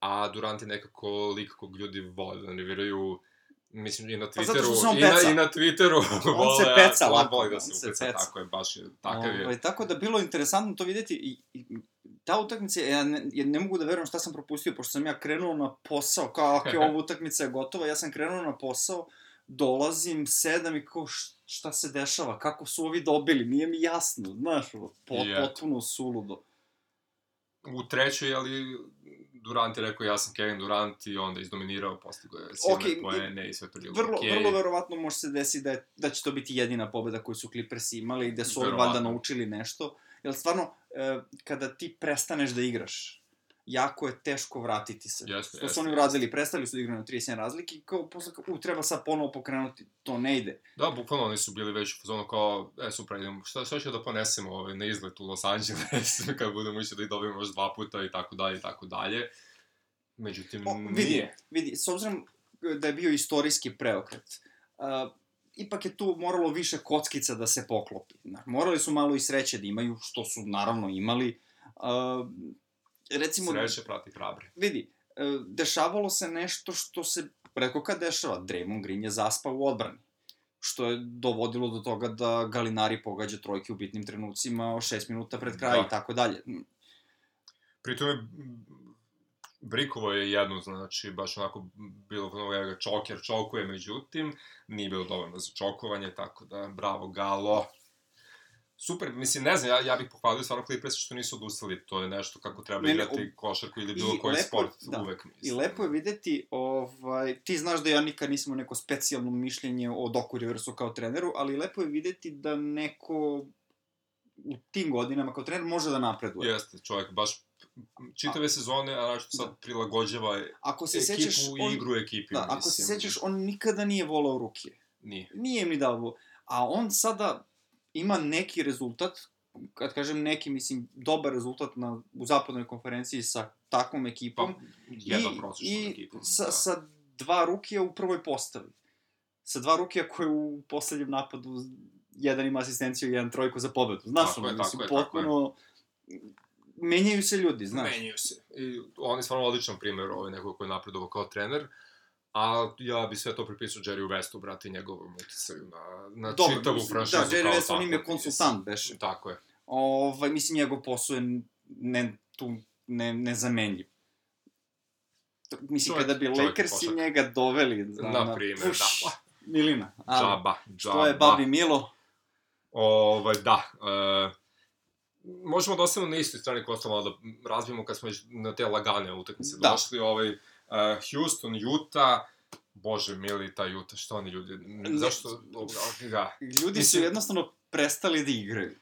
a Durant je nekako lik kog ljudi vole da nerviraju, mislim, i na Pa Twitteru, on i, na, i na Twitteru On se peca on lako, voli da on se se upeca, peca. tako je, baš je, takav je. Ovaj, tako da bilo interesantno to videti i, i ta utakmica, ja ne, ja ne mogu da verujem šta sam propustio, pošto sam ja krenuo na posao, kao je ova utakmica je gotova, ja sam krenuo na posao, dolazim, sedam i kao šta se dešava, kako su ovi dobili, nije mi jasno, znaš, pot, Je. potpuno suludo. U trećoj, ali Durant je rekao ja sam Kevin Durant i onda izdominirao, postigao je silne Okej, poene i sve to bilo Vrlo, okej. vrlo verovatno može se desiti da, je, da će to biti jedina pobeda koju su Clippersi imali i da su ovi valjda naučili nešto. Jer stvarno, e, kada ti prestaneš da igraš, jako je teško vratiti se. Jeste, Što su oni uradili, prestali su da igraju na 31 razlike i kao posle, kao, u, treba sad ponovo pokrenuti, to ne ide. Da, bukvalno oni su bili već u fazonu kao, e, super, idemo, šta, šta će da ponesemo ovaj, na izlet u Los Angeles, kad budemo išli da ih dobijemo još dva puta i tako dalje i tako dalje. Međutim, O, vidi, vidi, s obzirom da je bio istorijski preokret, uh, ipak je tu moralo više kockica da se poklopi. Morali su malo i sreće da imaju, što su naravno imali. Uh, recimo, Sreće prati hrabre. vidi, uh, dešavalo se nešto što se redko kad dešava. Draymond Green je zaspao u odbrani što je dovodilo do toga da Galinari pogađa trojke u bitnim trenucima o 6 minuta pred kraj Da. i tako dalje. Pritom je Brikovo je jednu, znači, baš onako bilo ono ga čoker, čokuje, međutim, nije bilo dovoljno za čokovanje, tako da, bravo, Galo. Super, mislim, ne znam, ja, ja bih pohvalio stvarno Clippers što nisu odustali, to je nešto kako treba Ne, ne, igrati košarku ili bilo i koji lepo- sport, da. uvek I mislim. lepo je videti, ovaj, ti znaš da ja nikad nisam neko specijalno mišljenje o Doku Riversu kao treneru, ali lepo je videti da neko u tim godinama kao trener može da napreduje. Jeste, čovjek baš čitave sezone, a znači sad Da. prilagođava Ako se ekipu sećaš, i on, igru ekipi, da, ako se mislim. sećaš, on nikada nije volao Rukije. Nije. Nije im ni dao, a on sada ima neki rezultat, kad kažem neki, mislim, dobar rezultat na, u zapadnoj konferenciji sa takvom Pa, ekipom. jedna I, prosječna i sa, da. sa dva rukija u prvoj postavi. Sa dva rukija koje u poslednjem napadu jedan ima asistenciju, jedan trojku za pobedu. Znaš, Tako ono, je, mislim, tako je, tako je. potpuno... Menjaju se ljudi, znaš. Menjaju se. I on je stvarno odličan primjer ovaj nekog koji je napredovao kao trener. A ja bi sve to pripisao Jerry Westu, brate, i njegovom uticaju na, na Dobro, čitavu mislim, franšizu. Da, Jerry West, on im je konsultant, beše. mislim. Tako je. Ovaj, mislim, njegov posao je ne, tu ne, nezamenljiv. Mislim, Čovjek- kada bi Lakersi njega doveli... za- Na primjer, Uš, da. Milina. ali, Džaba, džaba. To je Babi Milo. Ovaj, da. E, možemo da ostavimo na istoj strani kosta malo da razbijemo kad smo na te lagane utakmice Da. došli. Ovaj, uh, Houston, Utah, Bože mili, ta Utah, što oni ljudi, zašto, da, Ljudi su Mislim- jednostavno prestali da igraju.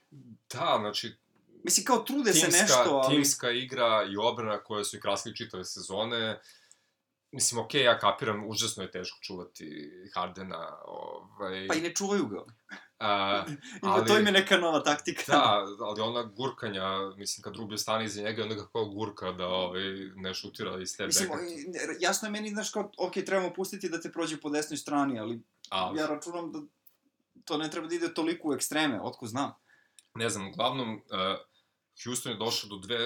da, znači, Mislim, kao trude se timska, nešto, ali... timska igra i obrana koje su i krasili čitave sezone, mislim, okej, ja kapiram, užasno je teško čuvati Hardena, ovaj, Pa i ne čuvaju ga. a, ali- To im je neka nova taktika. Da, ali ona gurkanja, mislim, kad Rubio stane iza njega, onda ga kao gurka da ovaj, ne šutira iz te Mislim, jasno je meni, znaš, kao, ok, trebamo pustiti da te prođe po desnoj strani, ali Ali, ja računam da to ne treba da ide toliko u ekstreme, otko znam. ne znam, uglavnom, uh, Houston je došao do dve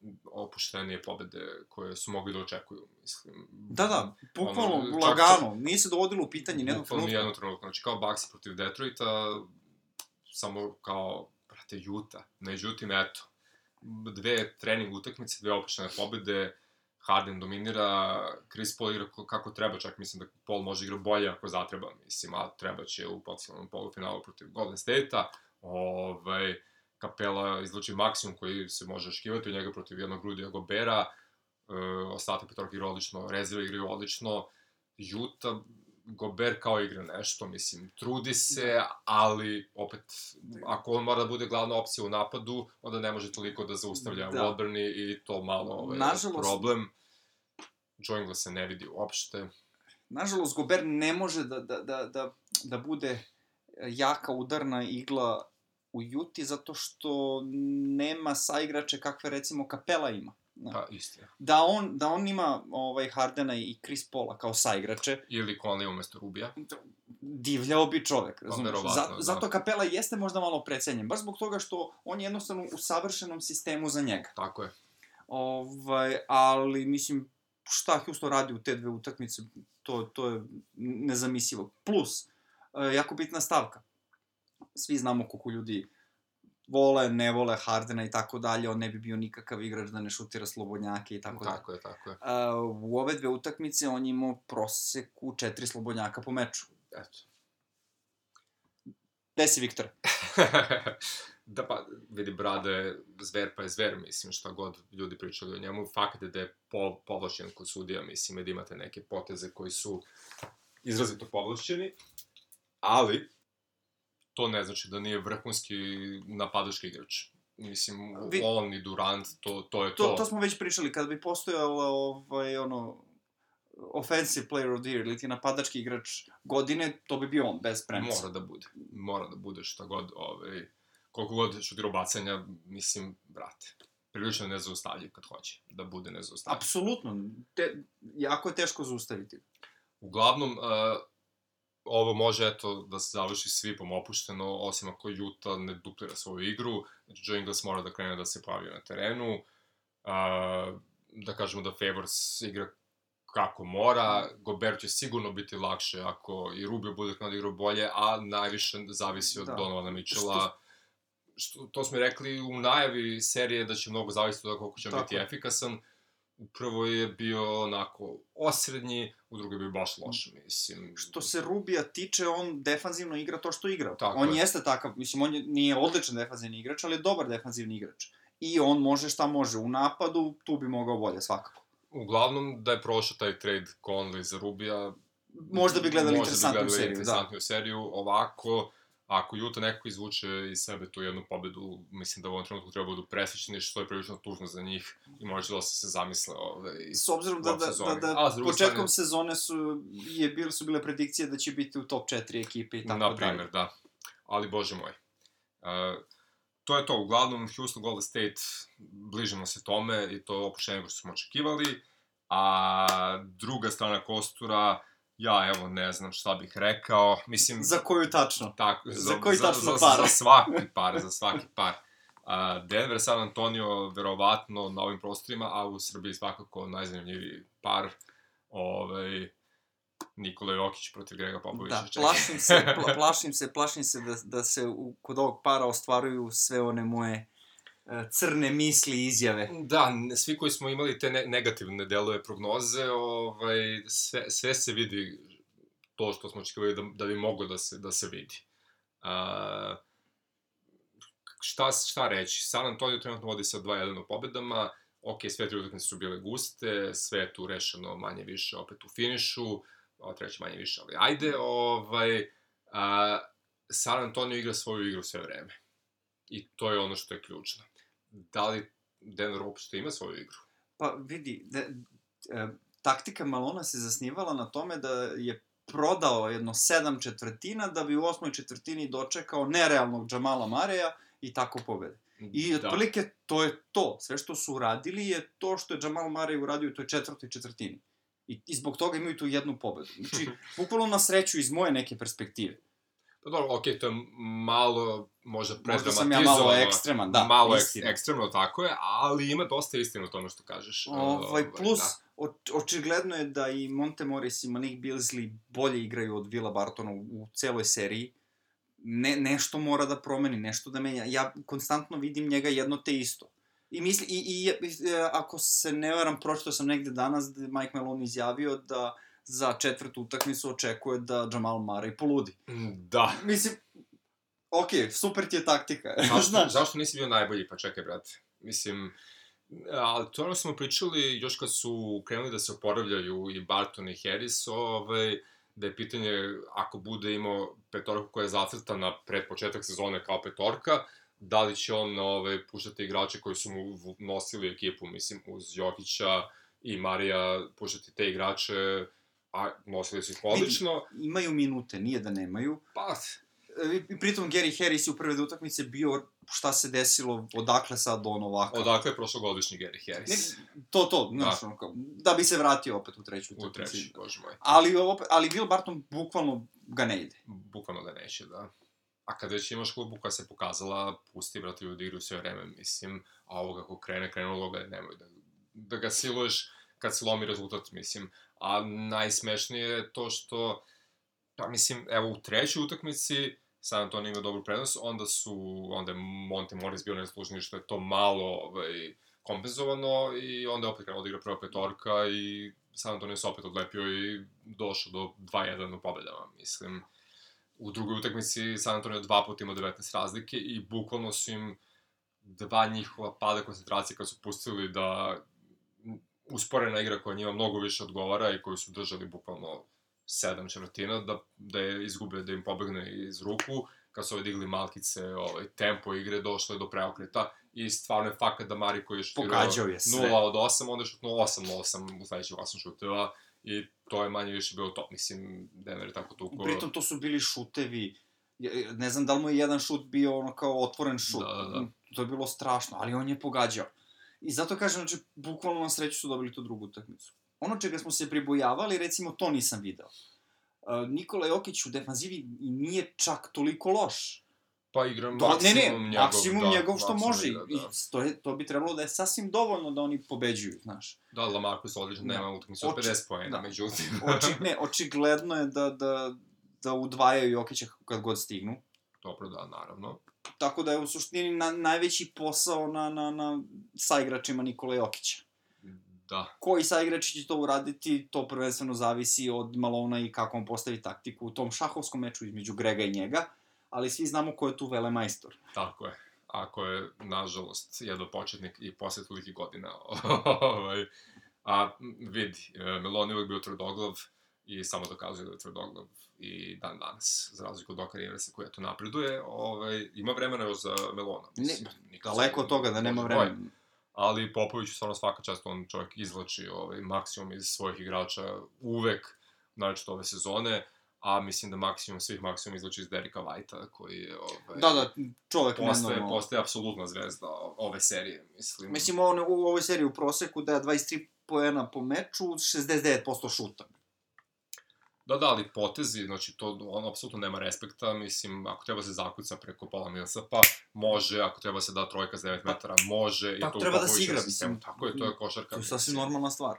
najopuštenije pobede koje su mogli da očekuju, mislim. Da, da, bukvalno, Ono, čak- lagano, nije se dovodilo u pitanje nijednog Bukvalno trenutka. nijednog trenutka. Znači, kao Bucks protiv Detroita, samo kao, brate, Utah. Međutim, eto, dve trening utakmice, dve opuštene pobede, Harden dominira, Chris Paul igra ko- kako treba, čak mislim da Paul može igra bolje ako zatreba, mislim, a treba će u potencijalnom polufinalu protiv Golden State-a, ovaj, Kapela izluči maksimum koji se može očekivati od njega protiv jednog Rudija Gobera, e, ostatak petorka igra odlično, rezerve igraju odlično, Utah, Gober kao igra nešto, mislim, trudi se, ali opet, ako on mora da bude glavna opcija u napadu, onda ne može toliko da zaustavlja Da. u odbrani i to malo ovaj, Nažalost- problem. Joe Ingles se ne vidi uopšte. Nažalost, Gober ne može da, da, da, da, da bude jaka udarna igla u Juti zato što nema saigrače kakve recimo Kapela ima. Da. Pa, istina. Da on, da on ima ovaj Hardena i Chris Paula kao saigrače, Ili Conley umesto Rubija. divljao bi čovek, razumiješ? verovatno, Zato, da. zato Kapela jeste možda malo precenjen, baš zbog toga što on je jednostavno u savršenom sistemu za njega. Tako je. Ovaj, ali, mislim, šta Houston radi u te dve utakmice, to, to je nezamislivo. Plus, e, jako bitna stavka. Svi znamo koliko ljudi vole, ne vole Hardena i tako dalje, on ne bi bio nikakav igrač da ne šutira slobodnjake i tako dalje. Tako je, tako je. A, u ove dve utakmice on je imao proseku četiri slobodnjaka po meču. Eto. Gde si, Viktor? da pa, vidi, Brade, zver pa je zver, mislim, šta god ljudi pričali o njemu. Fakt je da je po, povlašćen kod sudija, mislim, da imate neke poteze koji su izrazito povlašćeni, ali to ne znači da nije vrhunski napadački igrač. Mislim, Vi... on i Durant, to, to je to. To, to smo već pričali, kada bi postojala ovaj, ono, offensive player of the year, ili ti napadački igrač godine, to bi bio on, bez premca. Mora da bude. Mora da bude šta god, ovaj, koliko god šutirao bacanja, mislim, brate, prilično nezaustavljiv kad hoće da bude nezaustavljiv. Apsolutno. Te, jako je teško zaustaviti. Uglavnom, uh, ovo može, eto, da se završi svipom opušteno, osim ako Juta ne duplira svoju igru. Znači, Joe Ingles mora da krene da se pojavi na terenu. Uh, da kažemo da Favors igra kako mora. Gobert će sigurno biti lakše ako i Rubio bude kada igra bolje, a najviše zavisi od da. Donovana Mitchella. Što što, to smo rekli u najavi serije da će mnogo zavisiti od koliko će biti efikasan. U prvoj je bio onako osrednji, u drugoj je bio baš loš, mislim. Što se Rubija tiče, on defanzivno igra to što igra. Tako on je. jeste takav, mislim, on je, nije odličan defanzivni igrač, ali je dobar defanzivni igrač. I on može šta može. U napadu, tu bi mogao bolje, svakako. Uglavnom, da je prošao taj trade Conley za Rubija, možda bi gledali interesantnu bi gledali seriju, interesantnu da. seriju. Ovako, ako Juta nekako izvuče iz sebe tu jednu pobedu, mislim da u ovom trenutku treba da budu presvećeni, što je prilično tužno za njih i možda dosta se zamisle ove, S obzirom da, da, da, da, A, početkom strane... sezone su, je, bile, su bile predikcije da će biti u top 4 ekipe i tako dalje. Na primjer, da. Ali, bože moj. Uh, to je to, uglavnom Houston Golden State, bližimo se tome i to opuštenje što smo očekivali, a druga strana kostura, Ja, evo, ne znam šta bih rekao. Mislim... Za koju tačno? Tako, za, za koji tačno za, par? Za, za svaki par, za svaki par. Uh, Denver, San Antonio, verovatno na ovim prostorima, a u Srbiji svakako najzanimljiviji par. Ovaj, Nikola Jokić protiv Grega Popovića. Da, plašim se, pla, plašim se, plašim se da, da se u, kod ovog para ostvaruju sve one moje crne misli i izjave. Da, svi koji smo imali te ne negativne delove prognoze, ovaj, sve, sve se vidi to što smo očekivali da, da bi moglo da se, da se vidi. A, šta, šta reći? San Antonio trenutno vodi sa 2-1 u pobedama, ok, sve tri utakmice su bile guste, sve je tu rešeno manje više opet u finišu, a treće manje više, ali ajde, ovaj, a, San Antonio igra svoju igru sve vreme. I to je ono što je ključno da li Denver uopšte ima svoju igru? Pa vidi, de, e, taktika Malona se zasnivala na tome da je prodao jedno sedam četvrtina da bi u osmoj četvrtini dočekao nerealnog Džamala Mareja i tako pobede. I da. otprilike to je to. Sve što su uradili je to što je Jamal Marej uradio u toj četvrtoj četvrtini. I, I zbog toga imaju tu jednu pobedu. Znači, bukvalno na sreću iz moje neke perspektive. Pa dobro, okej, okay, to je malo, možda predramatizovano. Možda sam ja malo ekstreman, da, Malo istina. ekstremno, tako je, ali ima dosta istine u tome što kažeš. Ovaj, ovaj plus, da. očigledno je da i Monte Morris i Malik Beasley bolje igraju od Vila Bartona u, u celoj seriji. Ne, nešto mora da promeni, nešto da menja. Ja konstantno vidim njega jedno te isto. I misli, i, i, i ako se ne varam, pročito sam negde danas da Mike Malone izjavio da za četvrtu utakmicu očekuje da Jamal Murray poludi. Da. Mislim, ok, super ti je taktika. Zašto, Znaš? zašto nisi bio najbolji? Pa čekaj, brate. Mislim, ali to ono smo pričali još kad su krenuli da se oporavljaju i Barton i Harris, ovaj, da je pitanje ako bude imao petorku koja je zacrtana pred početak sezone kao petorka, da li će on ovaj, puštati igrače koji su mu nosili ekipu, mislim, uz Jokića i Marija, puštati te igrače a nosili su ih odlično. Imaju minute, nije da nemaju. Pa, I pritom Gary Harris je u prve utakmice bio šta se desilo, odakle sad on ovako. Odakle je prošlogodišnji Gary Harris. Ne, to, to, znaš, da. Kao, da bi se vratio opet u treću utakmicu. U treću, bože moj. Ali, opet, ali Will Barton bukvalno ga ne ide. Bukvalno ga neće, da. A kad već imaš klubu koja se pokazala, pusti, brate, ljudi igru sve vreme, mislim, a ovo kako krene, krenulo ga, nemoj da, da ga siluješ kad se lomi rezultat, mislim. A najsmešnije je to što, pa mislim, evo u trećoj utakmici, San Antonio ima dobru prednost, onda su, onda je Monte Morris bio neslužni što je to malo ovaj, kompenzovano i onda je opet krenuo da igra prva petorka i San Antonio se opet odlepio i došao do 2-1 u pobedama, mislim. U drugoj utakmici San Antonio dva puta imao 19 razlike i bukvalno su im dva njihova pada koncentracije kad su pustili da usporena igra koja njima mnogo više odgovara i koju su držali bukvalno sedam četvrtina, da, da je izgube, da im pobegne iz ruku, kad su ovaj digli malkice, ovaj, tempo igre, došlo je do preokreta i stvarno je fakat da Mari koji je šutirao 0 od 8, onda je šutnuo 8 od 8 u sledećih 8 šuteva i to je manje više bilo to. Mislim, Denver je tako tuko... Pritom to su bili šutevi, ne znam da li mu je jedan šut bio ono kao otvoren šut. Da, da, da. To je bilo strašno, ali on je pogađao. I zato kažem, znači, bukvalno na sreću su dobili tu drugu utakmicu. Ono čega smo se pribojavali, recimo, to nisam video. Uh, Nikola Jokić u defanzivi nije čak toliko loš. Pa igra maksimum ne, ne, njegov, maksimum da, njegov što maksimum može. igra, I da. to, je, to bi trebalo da je sasvim dovoljno da oni pobeđuju, znaš. Da, Lamarcus odlično Da. nema utakmicu od Oči- 50 poena, da. međutim. Oči, ne, očigledno je da, da, da udvajaju Jokića kad god stignu. Dobro, da, naravno. Tako da je u suštini na, najveći posao na, na, na saigračima Nikola Jokića. Da, Koji saigrači će to uraditi, to prvenstveno zavisi od Malona i kako on postavi taktiku u tom šahovskom meču između Grega i njega, ali svi znamo ko je tu velemajstor. tako je. Ako je, nažalost, jedno početnik i posle toliki godina. ovaj, A, vidi, e, Melon je uvek bio tvrdoglav i samo dokazuje da je tvrdoglav i dan danas, za razliku od Doka Riversa koji eto napreduje, ovaj, ima vremena još za Melona. Ne, nikad Daleko od toga da nema vremena. ali Popović stvarno svaka čast on čovjek izvlači ovaj, maksimum iz svojih igrača uvek, naročito ove sezone, a mislim da maksimum svih maksimum izvlači iz Derika Whitea, koji je ovaj, Da, da, čovek postaje, nenormalno. postaje apsolutna zvezda ove serije, mislim. Mislim, on u ovoj seriji u proseku daje 23 poena po meču, 69% šuta. Da, da, ali potezi, znači to, on apsolutno nema respekta, mislim, ako treba se zakuca preko pola Millsapa, može, ako treba se da trojka sa 9 metara, može. i tako to treba da se igra, mislim. Tako je, to je košarka. To je sasvim normalna stvar.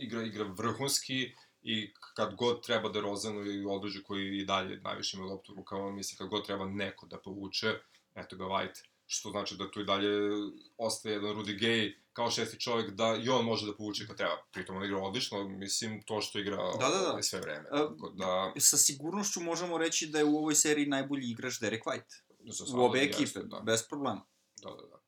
igra, igra vrhunski i kad god treba da Rozanu i Odruđu koji i dalje najviše ima loptu u rukama, mislim kad god treba neko da povuče, eto ga White, što znači da tu i dalje ostaje jedan Rudy Gay kao šesti čovjek da i on može da povuče kad treba. Pritom on igra odlično, mislim to što igra Da, da, da. ovaj, sve vreme. A, Tako da, Sa sigurnošću možemo reći da je u ovoj seriji najbolji igrač Derek White. za U obe jeste, ekipe, Da, bez problema. da, da, da.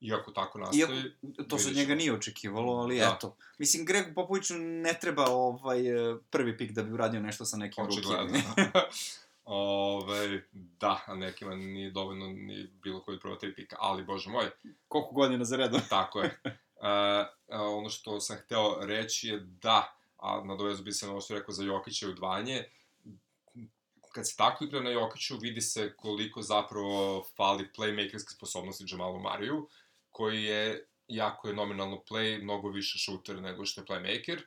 Iako tako nastavi, Iako, to se od njega nije očekivalo, ali Da. eto. Mislim, Gregu Popoviću ne treba ovaj, e, prvi pik da bi uradio nešto sa nekim Očigledno. rukima. Ove, da, a nekima nije dovoljno ni bilo koji prvo tri pika, ali bože moj, Koliko godina za redom? tako je. E, a, ono što sam hteo reći je da, a nadovezu bi se na ovo što rekao za Jokića i udvajanje, kad se tako igra na Jokiću, vidi se koliko zapravo fali playmakerske sposobnosti Jamalu Mariju, koji je, jako je nominalno play, mnogo više shooter nego što je playmaker,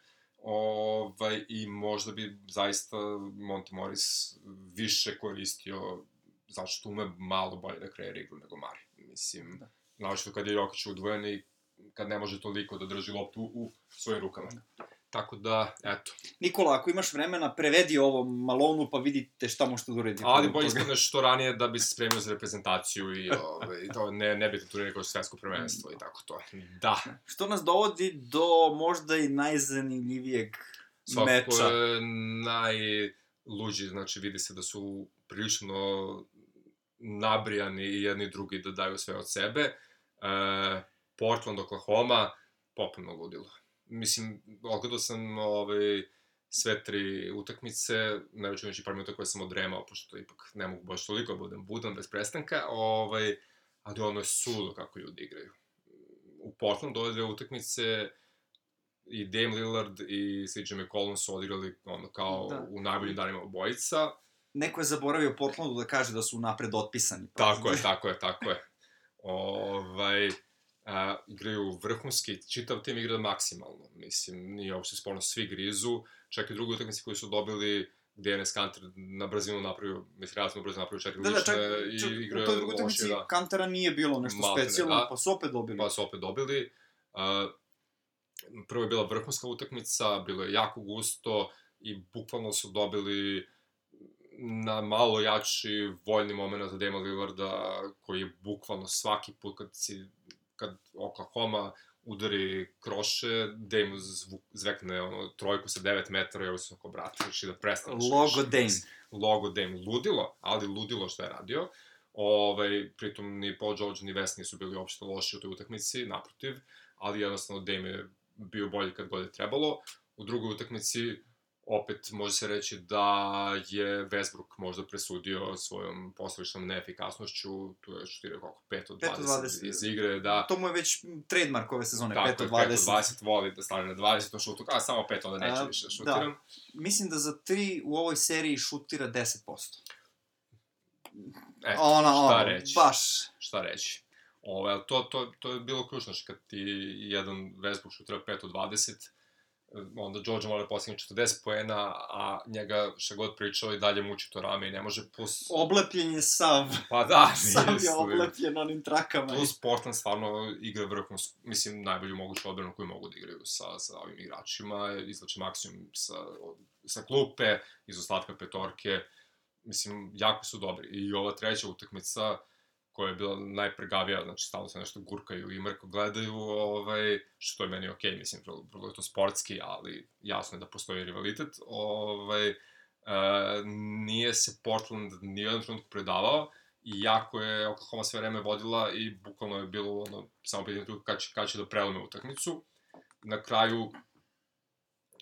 ovaj, i možda bi zaista Monte Morris više koristio zato što ume malo bolje da kreira igru nego Mari. Mislim, Da. da. naočito kad je Jokić udvojen i kad ne može toliko da drži loptu u svojim rukama. Tako da, eto. Nikola, ako imaš vremena, prevedi ovo Malonu pa vidite šta možete da uradite. Ali bolje istaneš što ranije da bi se spremio za reprezentaciju i, ove, i to ne, ne bi te turnir kao svetsko prvenstvo i tako to. Da, Što nas dovodi do možda i najzanimljivijeg svakako meča. je najluđi, znači vidi se da su prilično nabrijani i jedni i drugi da daju sve od sebe. E, Portland, Oklahoma, popuno ludilo. Mislim, ogledao sam ovaj, sve tri utakmice, računajući par minuta koje sam odremao, pošto ipak ne mogu baš toliko da budem budan bez prestanka, ovaj, ali ono je sudo kako ljudi igraju. U Portlandu ove dve utakmice i Dame Lillard i CJ McCollum su odigrali ono kao Da. da. u najboljim danima obojica. Neko je zaboravio Portlandu da kaže da su napred otpisani. Tako je, tako je, tako je. Ovaj, a, igraju vrhunski, čitav tim igra maksimalno, mislim, nije uopšte sporno, svi grizu, čak i drugi utakmici koji su dobili, gde je Enes Kanter na brzinu napravio, mislim, relativno brzo napravio četiri Da, da, čak, čak i u igra toj drugoj utakmici da. Kantara nije bilo nešto Maltene, specijalno, da. pa su opet dobili. pa su opet dobili. Uh, prvo je bila vrhunska utakmica, bilo je jako gusto i bukvalno su dobili na malo jači voljni moment za Dama Lillarda, koji je bukvalno svaki put kad, si, kad Oklahoma udari kroše, Dame zvu, zvekne ono, trojku sa 9 metara i ovo se oko brate, znači da prestaneš. Logo Dame. Logo Dame. Ludilo, ali ludilo što je radio. Ovaj, pritom ni Paul George ni West nisu bili uopšte loši u toj utakmici, naprotiv, ali jednostavno Dame je bio bolji kad god je trebalo. U drugoj utakmici opet može se reći da je Westbrook možda presudio svojom poslovičnom neefikasnošću, tu je šutirao koliko, 5 od 20, 20 iz igre, da... To mu je već trademark ove sezone, 5 Tako od je, 5 20. od 20 voli da stane na 20 to šutu, a samo 5 onda neće A, više da. šutiram. Mislim da za 3 u ovoj seriji šutira 10%. Eto, Ona, šta ona, reći? baš. Šta reći? Ove, to, to, to je bilo ključno, znači kad ti jedan Westbrook šutira 5 od 20, onda George mora da postigne 40 poena, a njega šta god pričao i dalje muči to rame i ne može plus... Oblepljen je sav. Pa da, Sav je oblepljen onim trakama. Plus Portland stvarno igra vrhunsku, mislim, najbolju moguću odbranu koju mogu da igraju sa, sa ovim igračima, izlače maksimum sa, sa klupe, iz ostatka petorke, mislim, jako su dobri. I ova treća utakmica, koja je bila najpregavija, znači stalno se nešto gurkaju i mrko gledaju, ovaj, što je meni okej, okay, mislim, vrlo, je to sportski, ali jasno je da postoji rivalitet, ovaj, e, nije se Portland ni u jednom trenutku predavao, i jako je Oklahoma sve vreme vodila i bukvalno je bilo ono, samo pitanje tu kad će, kad će da prelome utakmicu. Na kraju,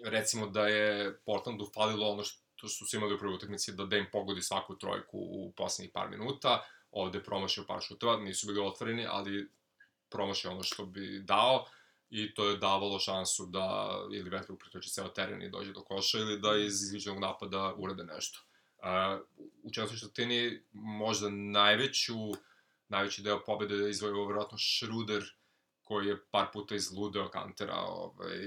recimo da je Portlandu falilo ono što su imali u prvoj utakmici, da Dame pogodi svaku trojku u poslednjih par minuta, ovde promašio par šuteva, nisu bili otvoreni, ali promašio ono što bi dao i to je davalo šansu da ili Westbrook pretoči ceo teren i dođe do koša ili da iz izviđenog napada urade nešto. Uh, u četvrtoj četvrtini možda najveću, najveći deo pobede izvojio verovatno Schruder, koji je par puta izludeo Kantera, ovaj,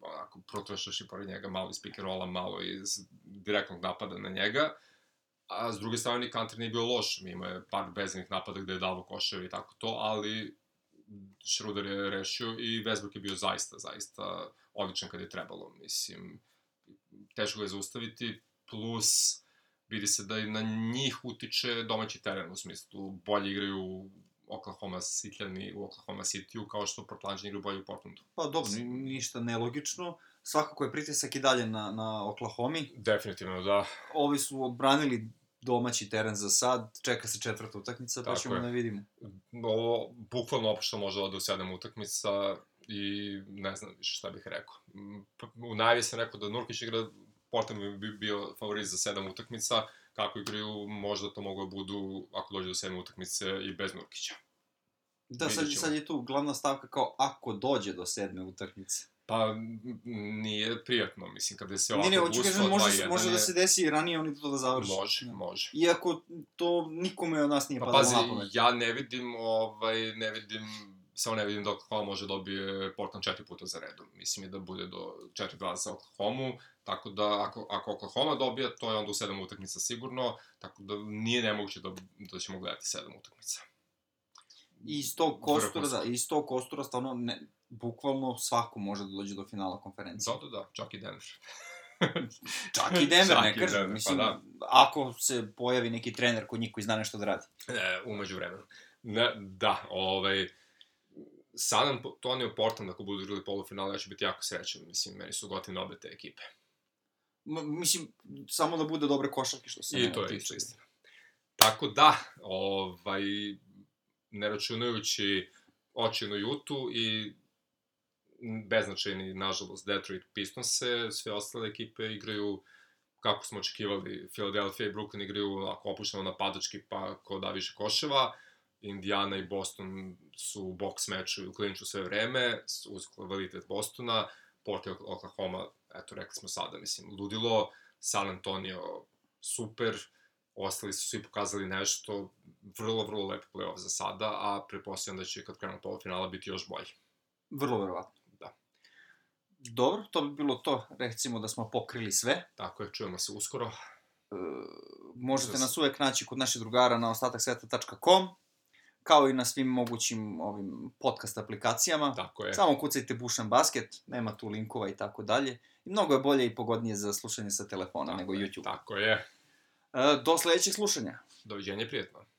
onako, protrašaš i pored njega malo iz rolla, malo iz direktnog napada na njega. A s druge strane, Kanter nije bio loš, ima je par beznih napada gde je davo koševe i tako to, ali Schroeder je rešio i Westbrook je bio zaista, zaista odličan kad je trebalo, mislim, teško ga je zaustaviti, plus vidi se da i na njih utiče domaći teren, u smislu bolje igraju Oklahoma Citljani u Oklahoma Cityu, kao što Portlandžani igraju bolje u Portlandu. Pa dobro, ni- ništa nelogično. Svakako je pritisak i dalje na, na Oklahomi. Definitivno, da. Ovi su obranili domaći teren za sad, čeka se četvrta utakmica, pa Tako ćemo je. da vidimo. Ovo, bukvalno opušta može da u sedam utakmica i ne znam više šta bih rekao. U najavi sam rekao da Nurkić igra, Portland bi bio favorit za sedam utakmica, kako igraju, možda to mogu da budu, ako dođe do sedme utakmice, i bez Nurkića. Da, sad, sad je tu glavna stavka kao ako dođe do sedme utakmice. Pa, nije prijatno, mislim, kada se Ne, ovako ne, hoću gusto, kažem, može, 2-1 može da je- se desi i ranije oni to da završe. Može, Da. može. Iako to nikome od nas nije Pa padalo pazi, na pamet. ja ne vidim, ovaj, ne vidim, samo ne vidim da Oklahoma može da dobije Portland četiri puta za redom. Mislim je da bude do 4-2 za Oklahoma, tako da ako, ako Oklahoma dobija, to je onda u sedam utakmica sigurno, tako da nije nemoguće da, da ćemo gledati sedam utakmica. I iz tog kostura, da, iz tog kostura stvarno ne, bukvalno svako može da dođe do finala konferencije. Da, da, da, čak i Denver. Čak i Denver, Čak ne kažem. Denver, Mislim, pa da. ako se pojavi neki trener kod njih koji zna nešto da radi. E, umeđu vremenu. Ne, da, ovaj, San Antonio Portland, ako budu igrali polufinale, ja ću biti jako srećan. Mislim, meni su gotivne obe te ekipe. M mislim, samo da bude dobre košarke što se I mene to je tiče. istina. Tako da, ovaj, ne računajući očinu Jutu i beznačajni, nažalost, Detroit Pistonse, sve ostale ekipe igraju kako smo očekivali, Philadelphia i Brooklyn igraju ako opušteno napadački pa ko da više koševa, Indiana i Boston su u box meču i u klinču sve vreme, uz kvalitet Bostona, Porto i Oklahoma, eto, rekli smo sada, mislim, ludilo, San Antonio super, ostali su svi pokazali nešto, vrlo, vrlo lep playoff za sada, a prepostavljam da će kad krenu polufinala biti još bolji. Vrlo verovatno. Da. Dobro, to bi bilo to. Recimo da smo pokrili sve. Tako je, čujemo se uskoro. E, možete Za- nas uvek naći kod naših drugara na ostataksveta.com kao i na svim mogućim ovim podcast aplikacijama. Tako je. Samo kucajte Bušan Basket, nema tu linkova i tako dalje. I mnogo je bolje i pogodnije za slušanje sa telefona Tako nego je, YouTube. Tako je. E, do sledećeg slušanja. Doviđenja, prijetno.